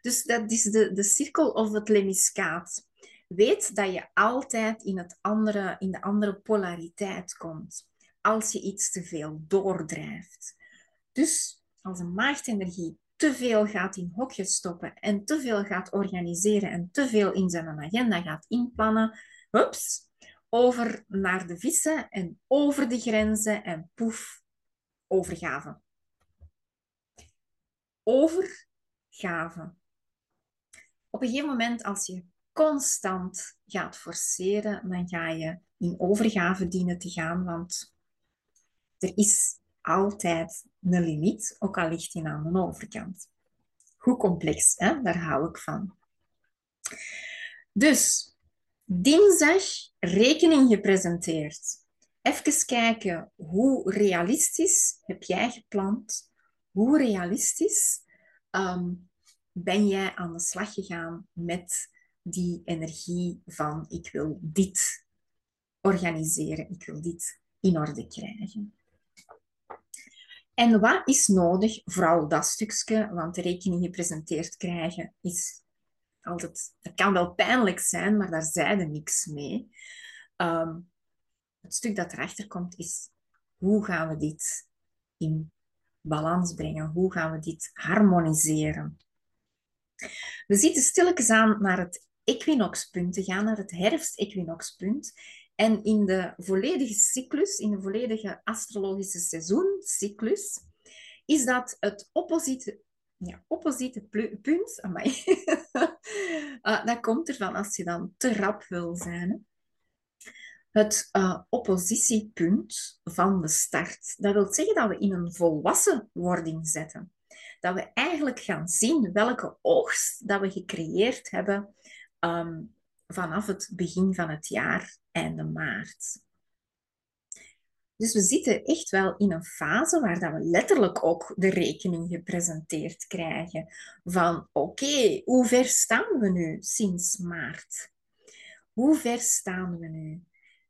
Dus dat is de, de cirkel of het lemiskaat. Weet dat je altijd in, het andere, in de andere polariteit komt. Als je iets te veel doordrijft. Dus als een maagdenergie te veel gaat in hokjes stoppen en te veel gaat organiseren en te veel in zijn agenda gaat inplannen, hups, over naar de vissen en over de grenzen en poef, overgave. Overgave. Op een gegeven moment, als je constant gaat forceren, dan ga je in overgave dienen te gaan, want er is altijd een limiet, ook al ligt die aan de overkant. Goed complex, hè? daar hou ik van. Dus, dinsdag rekening gepresenteerd. Even kijken, hoe realistisch heb jij gepland? Hoe realistisch um, ben jij aan de slag gegaan met die energie van ik wil dit organiseren, ik wil dit in orde krijgen. En wat is nodig? Vooral dat stukje, want de rekening gepresenteerd krijgen is altijd... Dat kan wel pijnlijk zijn, maar daar zijde niks mee. Ehm, het stuk dat erachter komt is, hoe gaan we dit in balans brengen? Hoe gaan we dit harmoniseren? We zitten stilletjes aan naar het equinoxpunt te gaan, naar het herfst-equinoxpunt. En in de volledige cyclus, in de volledige astrologische seizoencyclus, is dat het opposite, ja, opposite punt. uh, dat komt ervan als je dan te rap wil zijn. Het uh, oppositiepunt van de start. Dat wil zeggen dat we in een volwassen wording zetten. Dat we eigenlijk gaan zien welke oogst dat we gecreëerd hebben um, vanaf het begin van het jaar, einde maart. Dus we zitten echt wel in een fase waar dat we letterlijk ook de rekening gepresenteerd krijgen van oké, hoe ver staan we nu sinds maart? Hoe ver staan we nu?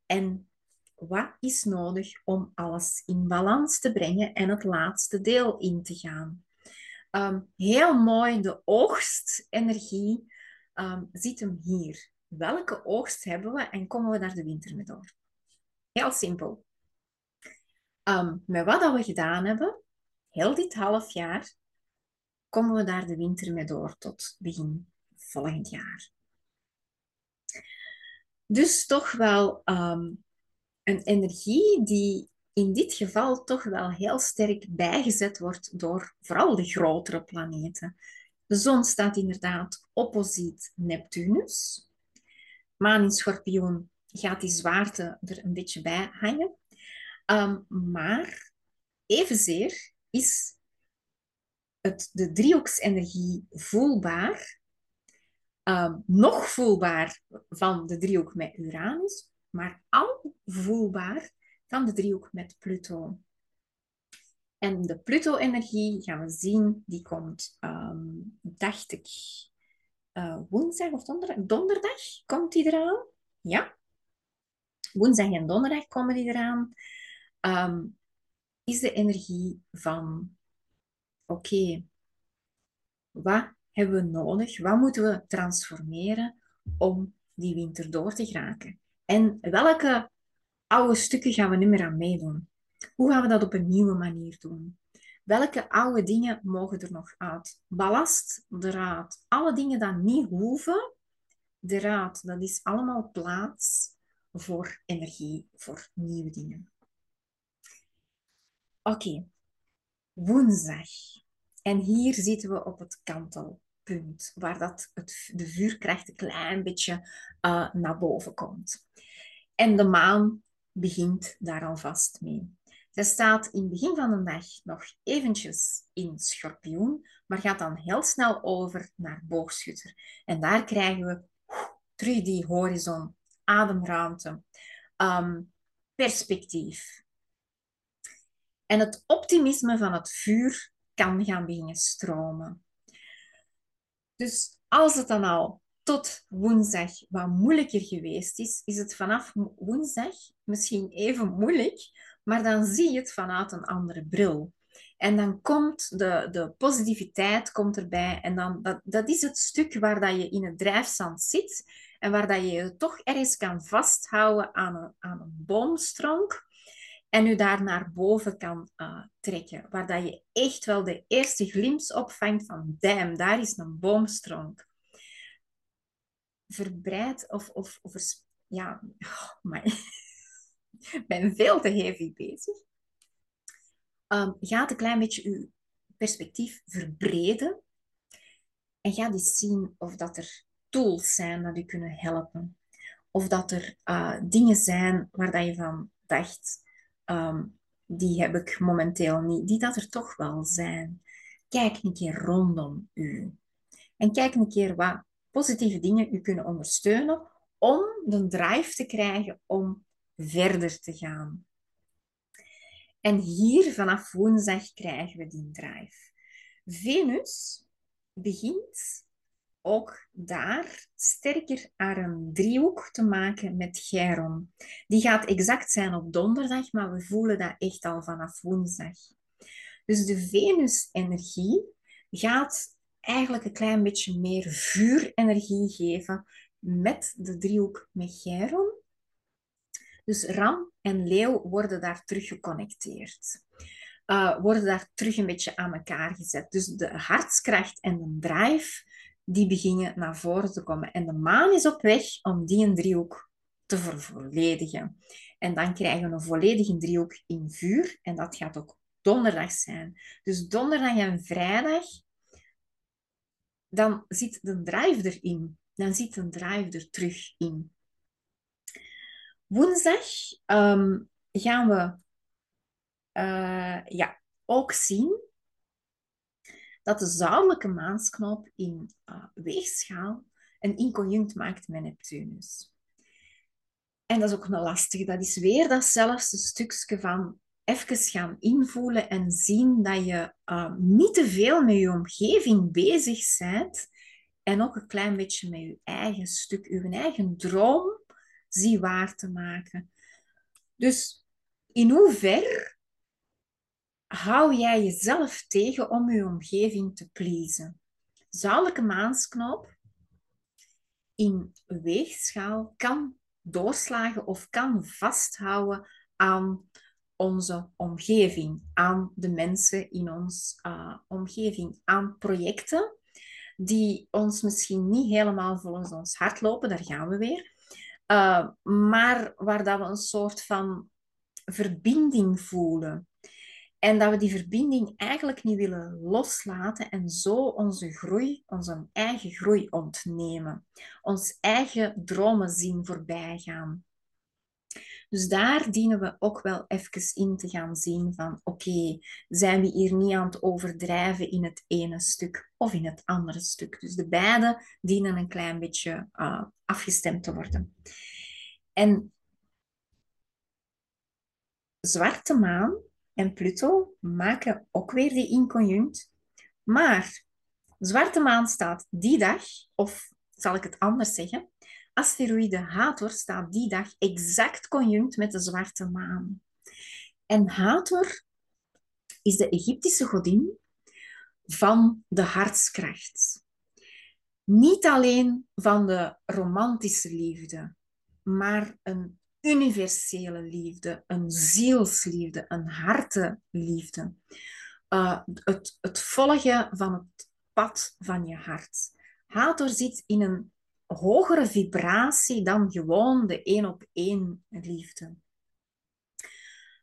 En wat is nodig om alles in balans te brengen en het laatste deel in te gaan? Um, heel mooi, de oogstenergie um, zit hem hier. Welke oogst hebben we en komen we naar de winter mee door? Heel simpel. Ehm, met wat dat we gedaan hebben, heel dit half jaar, komen we daar de winter mee door tot begin volgend jaar. Dus toch wel ehm, een energie die in dit geval toch wel heel sterk bijgezet wordt door vooral de grotere planeten. De zon staat inderdaad opposiet Neptunus. Maan in schorpioen gaat die zwaarte er een beetje bij hangen. Um, maar evenzeer is het, de driehoeksenergie voelbaar, um, nog voelbaar van de driehoek met Uranus, maar al voelbaar van de driehoek met Pluto. En de Pluto-energie gaan we zien, die komt, um, dacht ik, uh, woensdag of donderdag? Donderdag komt die eraan. Ja. Woensdag en donderdag komen die eraan. Um, is de energie van, oké, wat hebben we nodig? Wat moeten we transformeren om die winter door te geraken? En welke oude stukken gaan we niet meer aan meedoen? Hoe gaan we dat op een nieuwe manier doen? Welke oude dingen mogen er nog uit? Ballast eruit. Alle dingen die niet hoeven, eruit. Dat is allemaal plaats voor energie, voor nieuwe dingen. Oké, woensdag. En hier zitten we op het kantelpunt, waar dat het, de vuurkracht een klein beetje uh, naar boven komt. En de maan begint daar alvast mee. Zij staat in het begin van de dag nog eventjes in schorpioen, maar gaat dan heel snel over naar boogschutter. En daar krijgen we terug die horizon, ademruimte, um, perspectief. En het optimisme van het vuur kan gaan beginnen stromen. Dus als het dan al tot woensdag wat moeilijker geweest is, is het vanaf woensdag misschien even moeilijk, maar dan zie je het vanuit een andere bril. En dan komt de, de positiviteit komt erbij. En dan, dat, dat is het stuk waar dat je in het drijfzand zit en waar dat je je toch ergens kan vasthouden aan een, aan een en je daar naar boven kan uh, trekken. Waar dat je echt wel de eerste glimps opvangt van damn, daar is een boomstronk. Verbreid of, of, of ja, oh, maar ik ben veel te heavy bezig. Um, gaat een klein beetje je perspectief verbreden en ga eens zien of dat er tools zijn dat je kunnen helpen. Of dat er uh, dingen zijn waar dat je van dacht, um, die heb ik momenteel niet, die dat er toch wel zijn. Kijk een keer rondom u. En kijk een keer wat positieve dingen u kunnen ondersteunen om de drive te krijgen om verder te gaan. En hier vanaf woensdag krijgen we die drive. Venus begint ook daar sterker aan een driehoek te maken met Chiron. Die gaat exact zijn op donderdag, maar we voelen dat echt al vanaf woensdag. Dus de Venus-energie gaat eigenlijk een klein beetje meer vuurenergie geven met de driehoek met Chiron. Dus Ram en Leeuw worden daar terug geconnecteerd. Uh, worden daar terug een beetje aan elkaar gezet. Dus de hartskracht en de drive die beginnen naar voren te komen. En de maan is op weg om die een driehoek te vervolledigen. En dan krijgen we een volledige driehoek in vuur. En dat gaat ook donderdag zijn. Dus donderdag en vrijdag, dan zit de drive erin. Dan zit de drive er terug in. Woensdag um, gaan we uh, ja, ook zien dat de zuidelijke maansknop in uh, weegschaal een inconjunct maakt met Neptunus. En dat is ook een lastige. Dat is weer datzelfde stukje van even gaan invoelen en zien dat je uh, niet te veel met je omgeving bezig bent en ook een klein beetje met je eigen stuk, je eigen droom zie waar te maken. Dus in hoever hou jij jezelf tegen om je omgeving te pleasen? Zuidelijke maansknop in weegschaal kan doorslagen of kan vasthouden aan onze omgeving, aan de mensen in onze uh, omgeving, aan projecten die ons misschien niet helemaal volgens ons hart lopen, daar gaan we weer. Uh, maar waar dat we een soort van verbinding voelen. En dat we die verbinding eigenlijk niet willen loslaten en zo onze groei, onze eigen groei ontnemen. Ons eigen dromen zien voorbij gaan. Dus daar dienen we ook wel even in te gaan zien van oké, zijn we hier niet aan het overdrijven in het ene stuk of in het andere stuk. Dus de beide dienen een klein beetje uh, afgestemd te worden. En zwarte maan en Pluto maken ook weer die inconjunct. Maar zwarte maan staat die dag, of zal ik het anders zeggen, asteroïde Hathor staat die dag exact conjunct met de zwarte maan. En Hathor is de Egyptische godin van de hartskracht. Niet alleen van de romantische liefde, maar een universele liefde, een zielsliefde, een hartenliefde. Uh, het, het volgen van het pad van je hart. Hathor zit in een hogere vibratie dan gewoon de één op één liefde.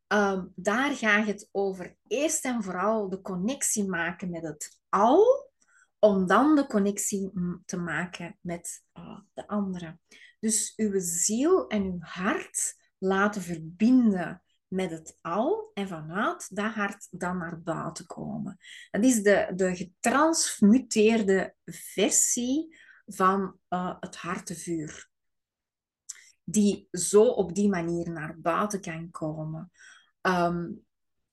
Um, daar gaat het over eerst en vooral de connectie maken met het al, om dan de connectie te maken met uh, de andere. Dus uw ziel en uw hart laten verbinden met het al en vanuit dat hart dan naar buiten komen. Dat is de, de getransmuteerde versie van uh, het hartevuur. Die zo op die manier naar buiten kan komen. Um,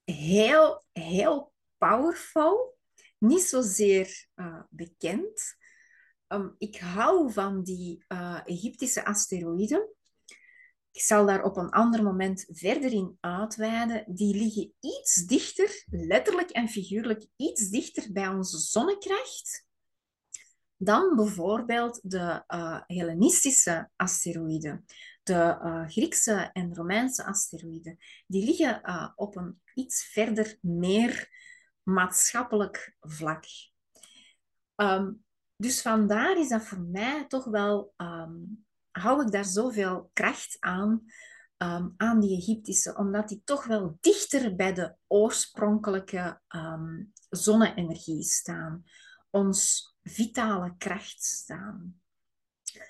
heel, heel powerful. Niet zozeer uh, bekend. Um, ik hou van die uh, Egyptische asteroïden. Ik zal daar op een ander moment verder in uitweiden. Die liggen iets dichter, letterlijk en figuurlijk, iets dichter bij onze zonnekracht dan bijvoorbeeld de uh, Hellenistische asteroïden, de uh, Griekse en Romeinse asteroïden. Die liggen op een iets verder meer maatschappelijk vlak. Um, dus vandaar is dat voor mij toch wel, um, hou ik daar zoveel kracht aan, um, aan die Egyptische, omdat die toch wel dichter bij de oorspronkelijke zonne-energie staan. Ons vitale kracht staan.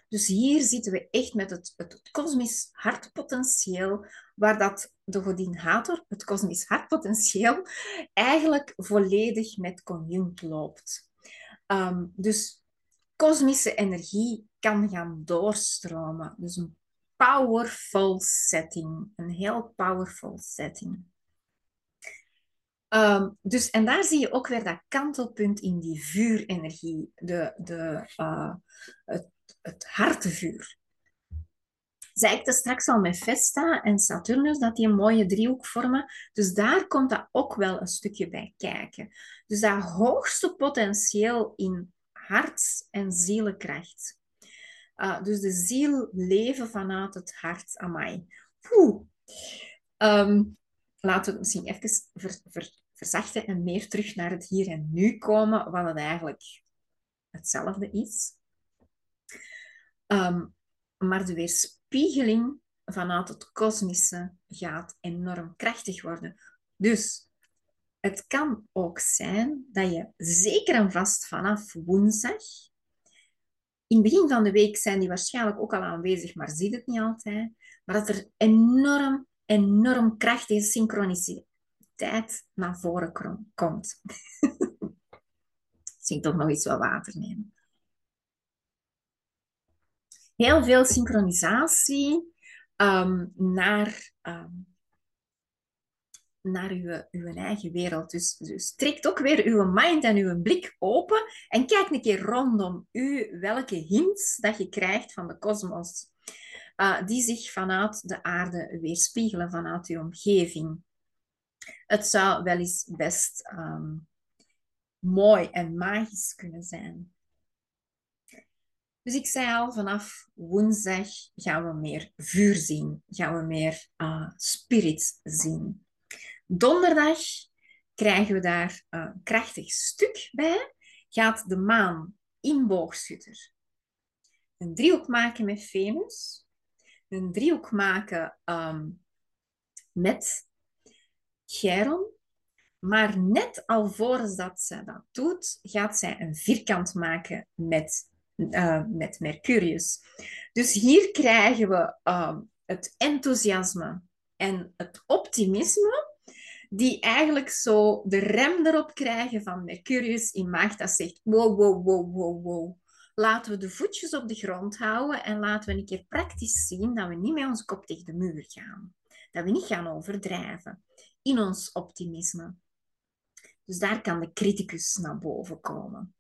Dus hier zitten we echt met het, het, kosmisch hartpotentieel, waar dat de godin Hathor, het kosmisch hartpotentieel, eigenlijk volledig met conjunct loopt. Um, dus kosmische energie kan gaan doorstromen. Dus een powerful setting, een heel powerful setting. Um, dus, en daar zie je ook weer dat kantelpunt in die vuurenergie, de, de, uh, het, het hartevuur. Zei ik straks al met Vesta en Saturnus, dat die een mooie driehoek vormen. Dus daar komt dat ook wel een stukje bij kijken. Dus dat hoogste potentieel in hart- en zielenkracht. Uh, dus de ziel leven vanuit het hart. Amai. Poeh. Um, laten we het misschien even ver, ver, verzachten en meer terug naar het hier en nu komen, wat het eigenlijk hetzelfde is. Um, maar de weerspiegeling vanuit het kosmische gaat enorm krachtig worden. Dus het kan ook zijn dat je zeker en vast vanaf woensdag, in het begin van de week zijn die waarschijnlijk ook al aanwezig, maar zie het niet altijd, maar dat er enorm, enorm krachtige synchroniciteit naar voren komt. Misschien toch nog iets wat water nemen. Heel veel synchronisatie um, naar, um, naar uw, uw eigen wereld. Dus, dus ook weer uw mind en uw blik open en kijk een keer rondom u welke hints dat je krijgt van de kosmos. Uh, die zich vanuit de aarde weerspiegelen, vanuit uw omgeving het zou wel eens best um, mooi en magisch kunnen zijn. Dus ik zei al, vanaf woensdag gaan we meer vuur zien, gaan we meer uh, spirit zien. donderdag krijgen we daar een krachtig stuk bij. Gaat de maan in boogschutter een driehoek maken met Venus, een driehoek maken ehm, met Chiron, maar net alvorens dat ze dat doet, gaat zij een vierkant maken met, uh, met Mercurius. Dus hier krijgen we uh, het enthousiasme en het optimisme, die eigenlijk zo de rem erop krijgen van Mercurius in maagd, dat zegt wow, wow, wow, wow, wow. Laten we de voetjes op de grond houden en laten we een keer praktisch zien dat we niet met onze kop tegen de muur gaan. Dat we niet gaan overdrijven in ons optimisme. Dus daar kan de criticus naar boven komen.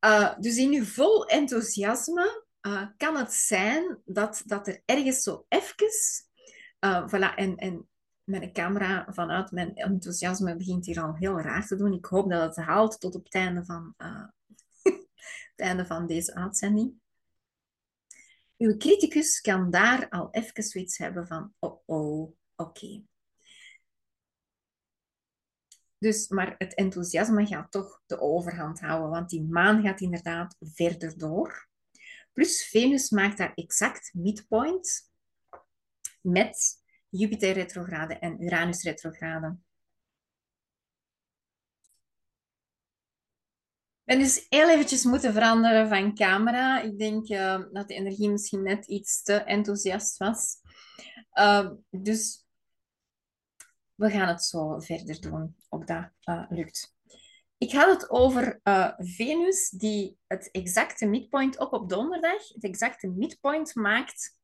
Uh, dus in uw vol enthousiasme uh, kan het zijn dat, dat er ergens zo even... Uh, voilà, en, en mijn camera vanuit mijn enthousiasme begint hier al heel raar te doen. Ik hoop dat het haalt tot op het einde van, het einde van deze uitzending. Uw criticus kan daar al even zoiets hebben van, oh, oh oké. Dus, maar het enthousiasme gaat toch de overhand houden, want die maan gaat inderdaad verder door. Plus Venus maakt daar exact midpoint met Jupiter retrograde en Uranus retrograde. ben dus heel eventjes moeten veranderen van camera. Ik denk uh, dat de energie misschien net iets te enthousiast was. Uh, dus we gaan het zo verder doen. Ook dat uh, lukt. Ik had het over Venus, die het exacte midpoint, ook op donderdag, het exacte midpoint maakt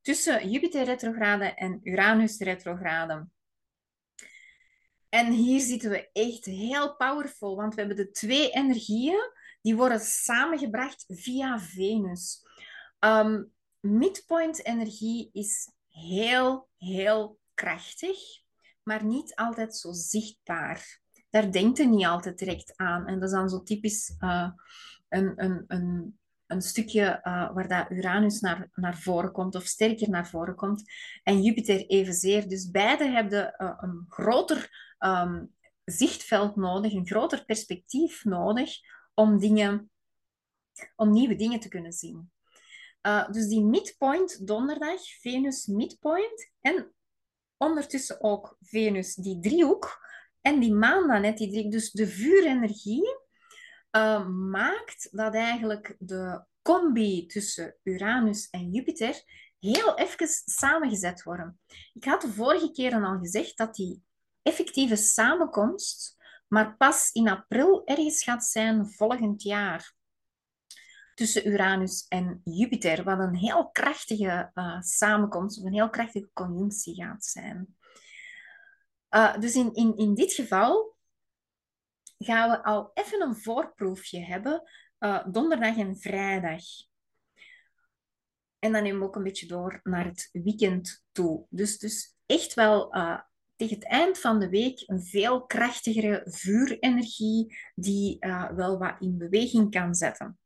tussen Jupiter retrograde en Uranus retrograde. En hier zitten we echt heel powerful, want we hebben de twee energieën die worden samengebracht via Venus. Um, midpoint energie is heel, heel krachtig, maar niet altijd zo zichtbaar. Daar denkt je niet altijd direct aan. En dat is dan zo typisch uh, een, een, een, een stukje uh, waar dat Uranus naar, naar voren komt, of sterker naar voren komt, en Jupiter evenzeer. Dus beide hebben uh, een groter um, zichtveld nodig, een groter perspectief nodig om, dingen, om nieuwe dingen te kunnen zien. Dus die midpoint donderdag, Venus midpoint en ondertussen ook Venus die driehoek en die maan dan net die driehoek. Dus de vuurenergie uh, maakt dat eigenlijk de combi tussen Uranus en Jupiter heel even samengezet worden. Ik had de vorige keren al gezegd dat die effectieve samenkomst maar pas in april ergens gaat zijn volgend jaar. Tussen Uranus en Jupiter, wat een heel krachtige uh, samenkomst of een heel krachtige conjunctie gaat zijn. Uh, dus in, in, in dit geval gaan we al even een voorproefje hebben, uh, donderdag en vrijdag. En dan nemen we ook een beetje door naar het weekend toe. Dus, dus echt wel tegen het eind van de week een veel krachtigere vuurenergie die wel wat in beweging kan zetten.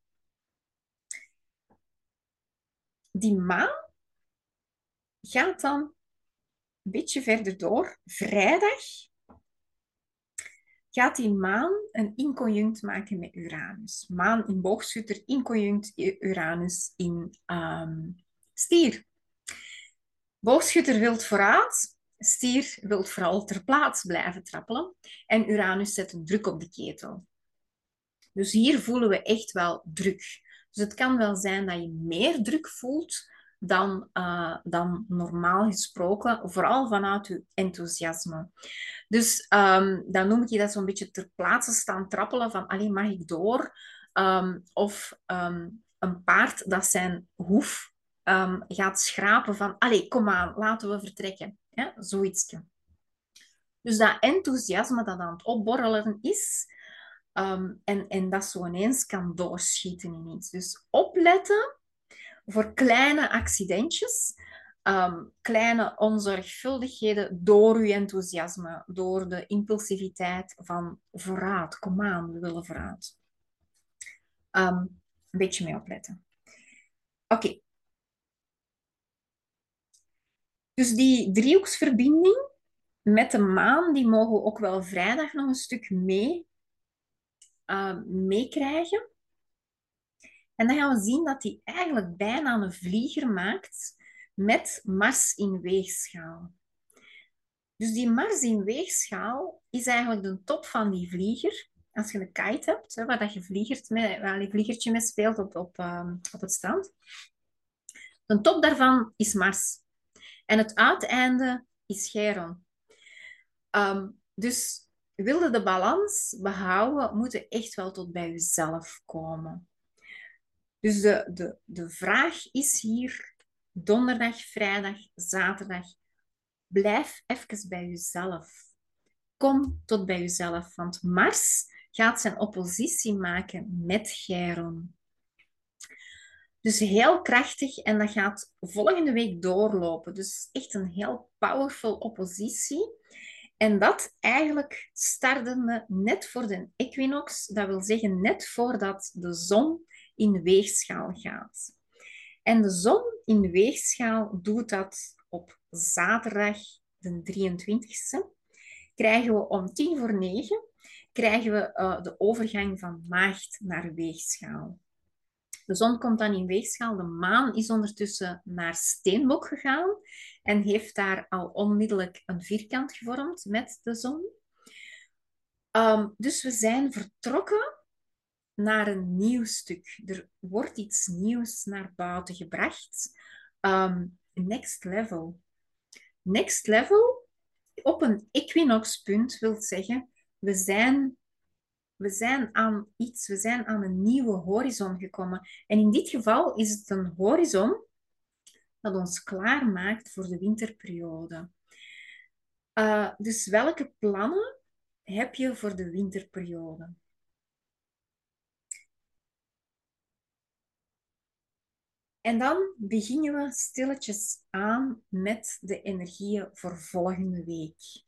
Die maan gaat dan een beetje verder door. Vrijdag gaat die maan een inconjunct maken met Uranus. Maan in boogschutter, inconjunct Uranus in um, stier. Boogschutter wilt vooruit, Stier wil vooral ter plaats blijven trappelen en Uranus zet druk op de ketel. Dus hier voelen we echt wel druk. Dus het kan wel zijn dat je meer druk voelt dan, uh, dan normaal gesproken, vooral vanuit je enthousiasme. Dus um, dan noem ik je dat zo'n beetje ter plaatse staan trappelen van alleen mag ik door? Um, of um, een paard dat zijn hoef gaat schrapen van allee, kom aan, laten we vertrekken. Ja, zoiets. Dus dat enthousiasme dat aan het opborrelen is, um, en, en dat zo ineens kan doorschieten in iets. Dus opletten voor kleine accidentjes, um, kleine onzorgvuldigheden door uw enthousiasme, door de impulsiviteit van vooruit, kom aan, we willen vooruit. Um, een beetje mee opletten. Oké, Dus die driehoeksverbinding met de maan, die mogen we ook wel vrijdag nog een stuk mee uh, meekrijgen. En dan gaan we zien dat hij eigenlijk bijna een vlieger maakt met Mars in weegschaal. Dus die Mars in weegschaal is eigenlijk de top van die vlieger. Als je een kite hebt, hè, waar dat je vliegert met, waar je vliegertje mee speelt op, op, um, op het strand. De top daarvan is Mars. En het uiteinde is Chiron. Um, dus wilde de balans behouden, moet je echt wel tot bij jezelf komen. Dus de, de, de vraag is hier donderdag, vrijdag, zaterdag. Blijf even bij jezelf. Kom tot bij jezelf, want Mars gaat zijn oppositie maken met Chiron. Dus heel krachtig en dat gaat volgende week doorlopen. Dus echt een heel powerful oppositie. En dat eigenlijk startende net voor de equinox, dat wil zeggen net voordat de zon in weegschaal gaat. En de zon in weegschaal doet dat op zaterdag de 23e. Krijgen we om tien voor negen krijgen we uh, de overgang van maagd naar weegschaal. De zon komt dan in weegschaal. De maan is ondertussen naar steenbok gegaan en heeft daar al onmiddellijk een vierkant gevormd met de zon. Um, dus we zijn vertrokken naar een nieuw stuk. Er wordt iets nieuws naar buiten gebracht. Um, next level. Next level op een equinoxpunt wil zeggen, we zijn, we zijn aan iets, we zijn aan een nieuwe horizon gekomen. En in dit geval is het een horizon dat ons klaarmaakt voor de winterperiode. Uh, dus welke plannen heb je voor de winterperiode? En dan beginnen we stilletjes aan met de energieën voor volgende week.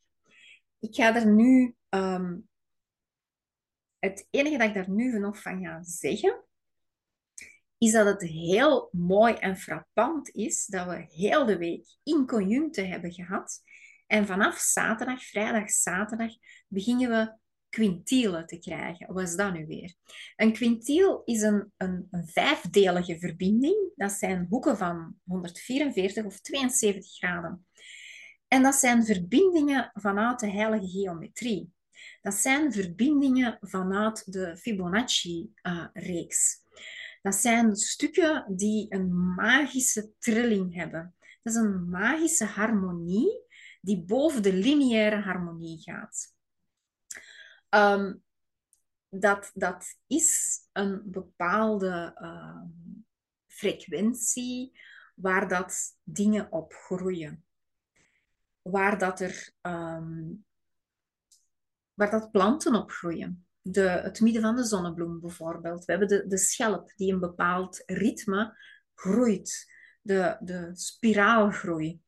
Ik ga er nu, um, het enige dat ik daar nu nog van ga zeggen, is dat het heel mooi en frappant is dat we heel de week in conjuncte hebben gehad. En vanaf zaterdag, vrijdag, zaterdag, beginnen we quintielen te krijgen. Wat is dat nu weer? Een quintiel is een, een, een, vijfdelige verbinding. Dat zijn hoeken van 144 of 72 graden. En dat zijn verbindingen vanuit de heilige geometrie. Dat zijn verbindingen vanuit de Fibonacci-reeks. dat zijn stukken die een magische trilling hebben. Dat is een magische harmonie die boven de lineaire harmonie gaat. Um, dat, dat is een bepaalde uh, frequentie waar dat dingen op groeien. Waar dat er um, waar dat planten op groeien. De, het midden van de zonnebloem bijvoorbeeld. We hebben de, de schelp die een bepaald ritme groeit. De, de spiraalgroei.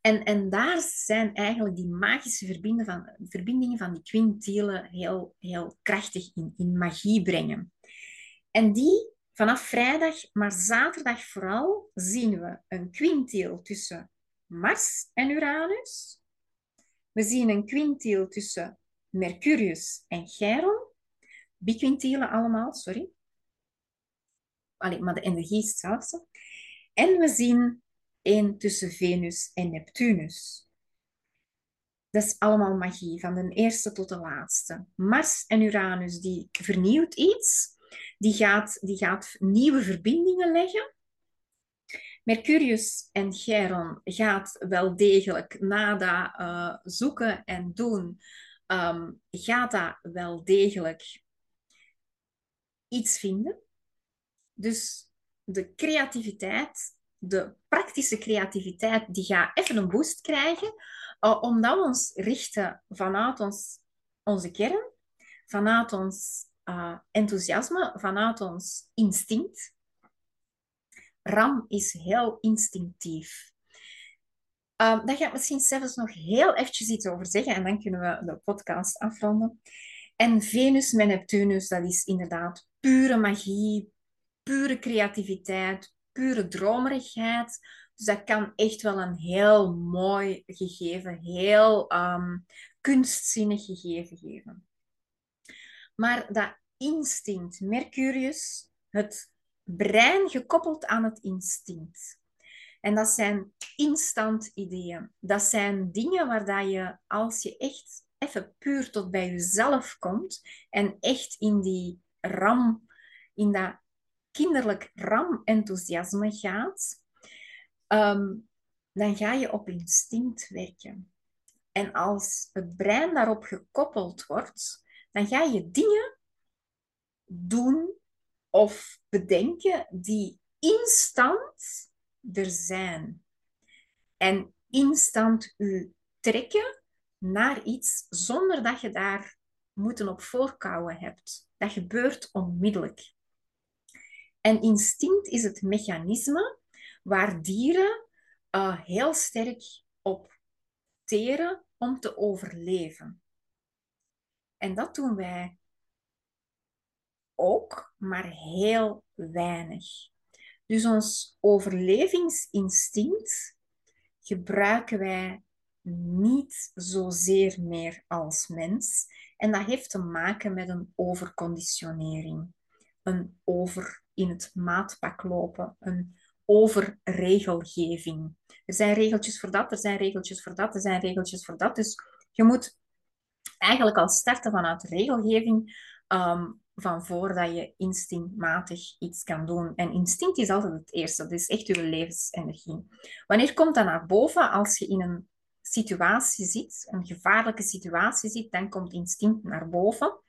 En, en daar zijn eigenlijk die magische verbindingen van, verbindingen van die quintielen heel, heel krachtig in, in magie brengen. En die vanaf vrijdag, maar zaterdag vooral, zien we een quintiel tussen Mars en Uranus. We zien een quintiel tussen Mercurius en Chiron. Biquintielen allemaal, sorry. Allee, maar de energie is hetzelfde. En we zien één tussen Venus en Neptunus. Dat is allemaal magie, van de eerste tot de laatste. Mars en Uranus, die vernieuwt iets. Die gaat, die gaat nieuwe verbindingen leggen. Mercurius en Chiron gaat wel degelijk na dat uh, zoeken en doen, um, gaat dat wel degelijk iets vinden. Dus de creativiteit de praktische creativiteit die gaat even een boost krijgen, uh, omdat we ons richten vanuit ons, onze kern, vanuit ons uh, enthousiasme, vanuit ons instinct. Ram is heel instinctief. Um, daar ga ik misschien zelfs nog heel eventjes iets over zeggen en dan kunnen we de podcast afronden. En Venus met Neptunus, dat is inderdaad pure magie, pure creativiteit, pure dromerigheid, Dus dat kan echt wel een heel mooi gegeven, heel um, kunstzinnig gegeven geven. Maar dat instinct, Mercurius, het brein gekoppeld aan het instinct. En dat zijn instant ideeën. Dat zijn dingen waar dat je, als je echt even puur tot bij jezelf komt en echt in die ram, in dat kinderlijk ram-enthousiasme gaat, ehm, dan ga je op instinct werken. En als het brein daarop gekoppeld wordt, dan ga je dingen doen of bedenken die instant er zijn. En instant u trekken naar iets zonder dat je daar moeten op voorkouwen hebt. Dat gebeurt onmiddellijk. En instinct is het mechanisme waar dieren uh, heel sterk op teren om te overleven. En dat doen wij ook, maar heel weinig. Dus ons overlevingsinstinct gebruiken wij niet zozeer meer als mens. En dat heeft te maken met een overconditionering. Een over in het maatpak lopen, een overregelgeving. Er zijn regeltjes voor dat, er zijn regeltjes voor dat, er zijn regeltjes voor dat. Dus je moet eigenlijk al starten vanuit regelgeving um, van voordat je instinctmatig iets kan doen. En instinct is altijd het eerste, dat is echt je levensenergie. Wanneer komt dat naar boven? Als je in een situatie zit, een gevaarlijke situatie zit, dan komt instinct naar boven.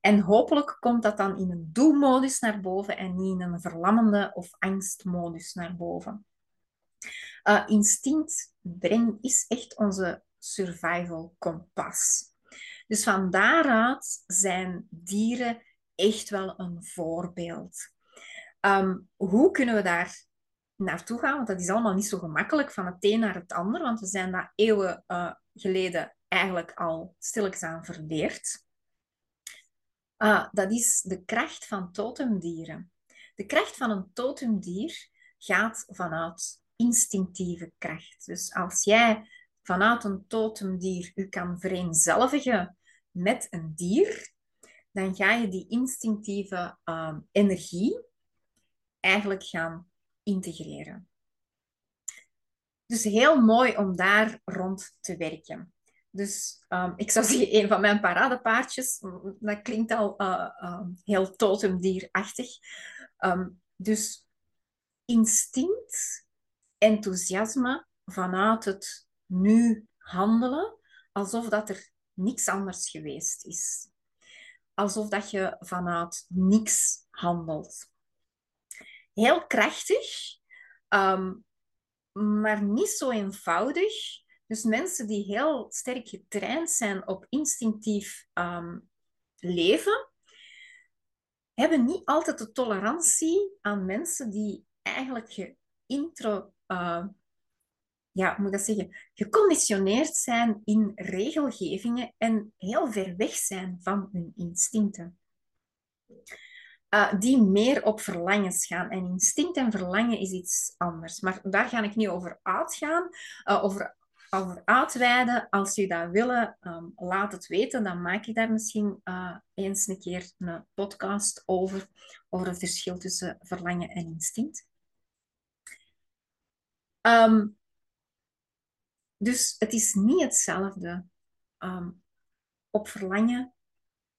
En hopelijk komt dat dan in een doelmodus naar boven en niet in een verlammende of angstmodus naar boven. Uh, instinct brengt, is echt onze survival kompas. Dus van daaruit zijn dieren echt wel een voorbeeld. Ehm, hoe kunnen we daar naartoe gaan? Want dat is allemaal niet zo gemakkelijk van het een naar het ander, want we zijn dat eeuwen uh, geleden eigenlijk al stilletjes aan verleerd. Uh, dat is de kracht van totemdieren. De kracht van een totemdier gaat vanuit instinctieve kracht. Dus als jij vanuit een totemdier u kan vereenzelvigen met een dier, dan ga je die instinctieve uh, energie eigenlijk gaan integreren. Dus heel mooi om daar rond te werken. Dus um, ik zou zeggen, een van mijn paradepaardjes, dat klinkt al uh, uh, heel totemdierachtig. Dus instinct, enthousiasme vanuit het nu handelen, alsof dat er niks anders geweest is. Alsof dat je vanuit niks handelt. Heel krachtig, um, maar niet zo eenvoudig. Dus mensen die heel sterk getraind zijn op instinctief um, leven, hebben niet altijd de tolerantie aan mensen die eigenlijk geïntro, uh, ja, moet dat zeggen, geconditioneerd zijn in regelgevingen en heel ver weg zijn van hun instincten. Uh, die meer op verlangens gaan. En instinct en verlangen is iets anders. Maar daar ga ik niet over uitgaan. Uh, over, over uitweiden. Als jullie dat willen, um, laat het weten. Dan maak ik daar misschien uh, eens een keer een podcast over. Over het verschil tussen verlangen en instinct. Um, dus het is niet hetzelfde. Um, op verlangen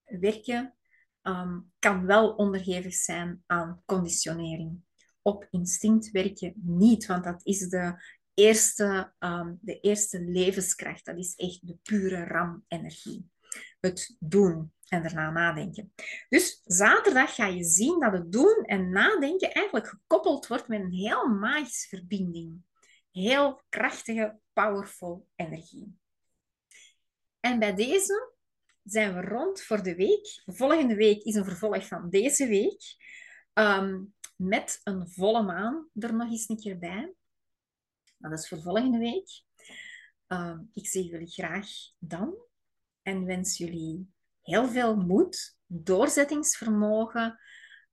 werken um, kan wel onderhevig zijn aan conditionering. Op instinct werken niet, want dat is de eerste, um, de eerste levenskracht. Dat is echt de pure ram-energie. Het doen en daarna nadenken. Dus zaterdag ga je zien dat het doen en nadenken eigenlijk gekoppeld wordt met een heel magische verbinding. Heel krachtige, powerful energie. En bij deze zijn we rond voor de week. Volgende week is een vervolg van deze week. Ehm, met een volle maan er nog eens een keer bij. Dat is voor volgende week. Ehm, ik zie jullie graag dan. En wens jullie heel veel moed, doorzettingsvermogen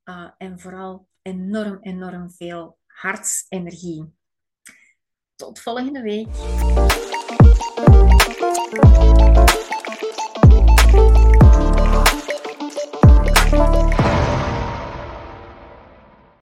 uh, en vooral enorm, enorm veel hartsenergie. Tot volgende week.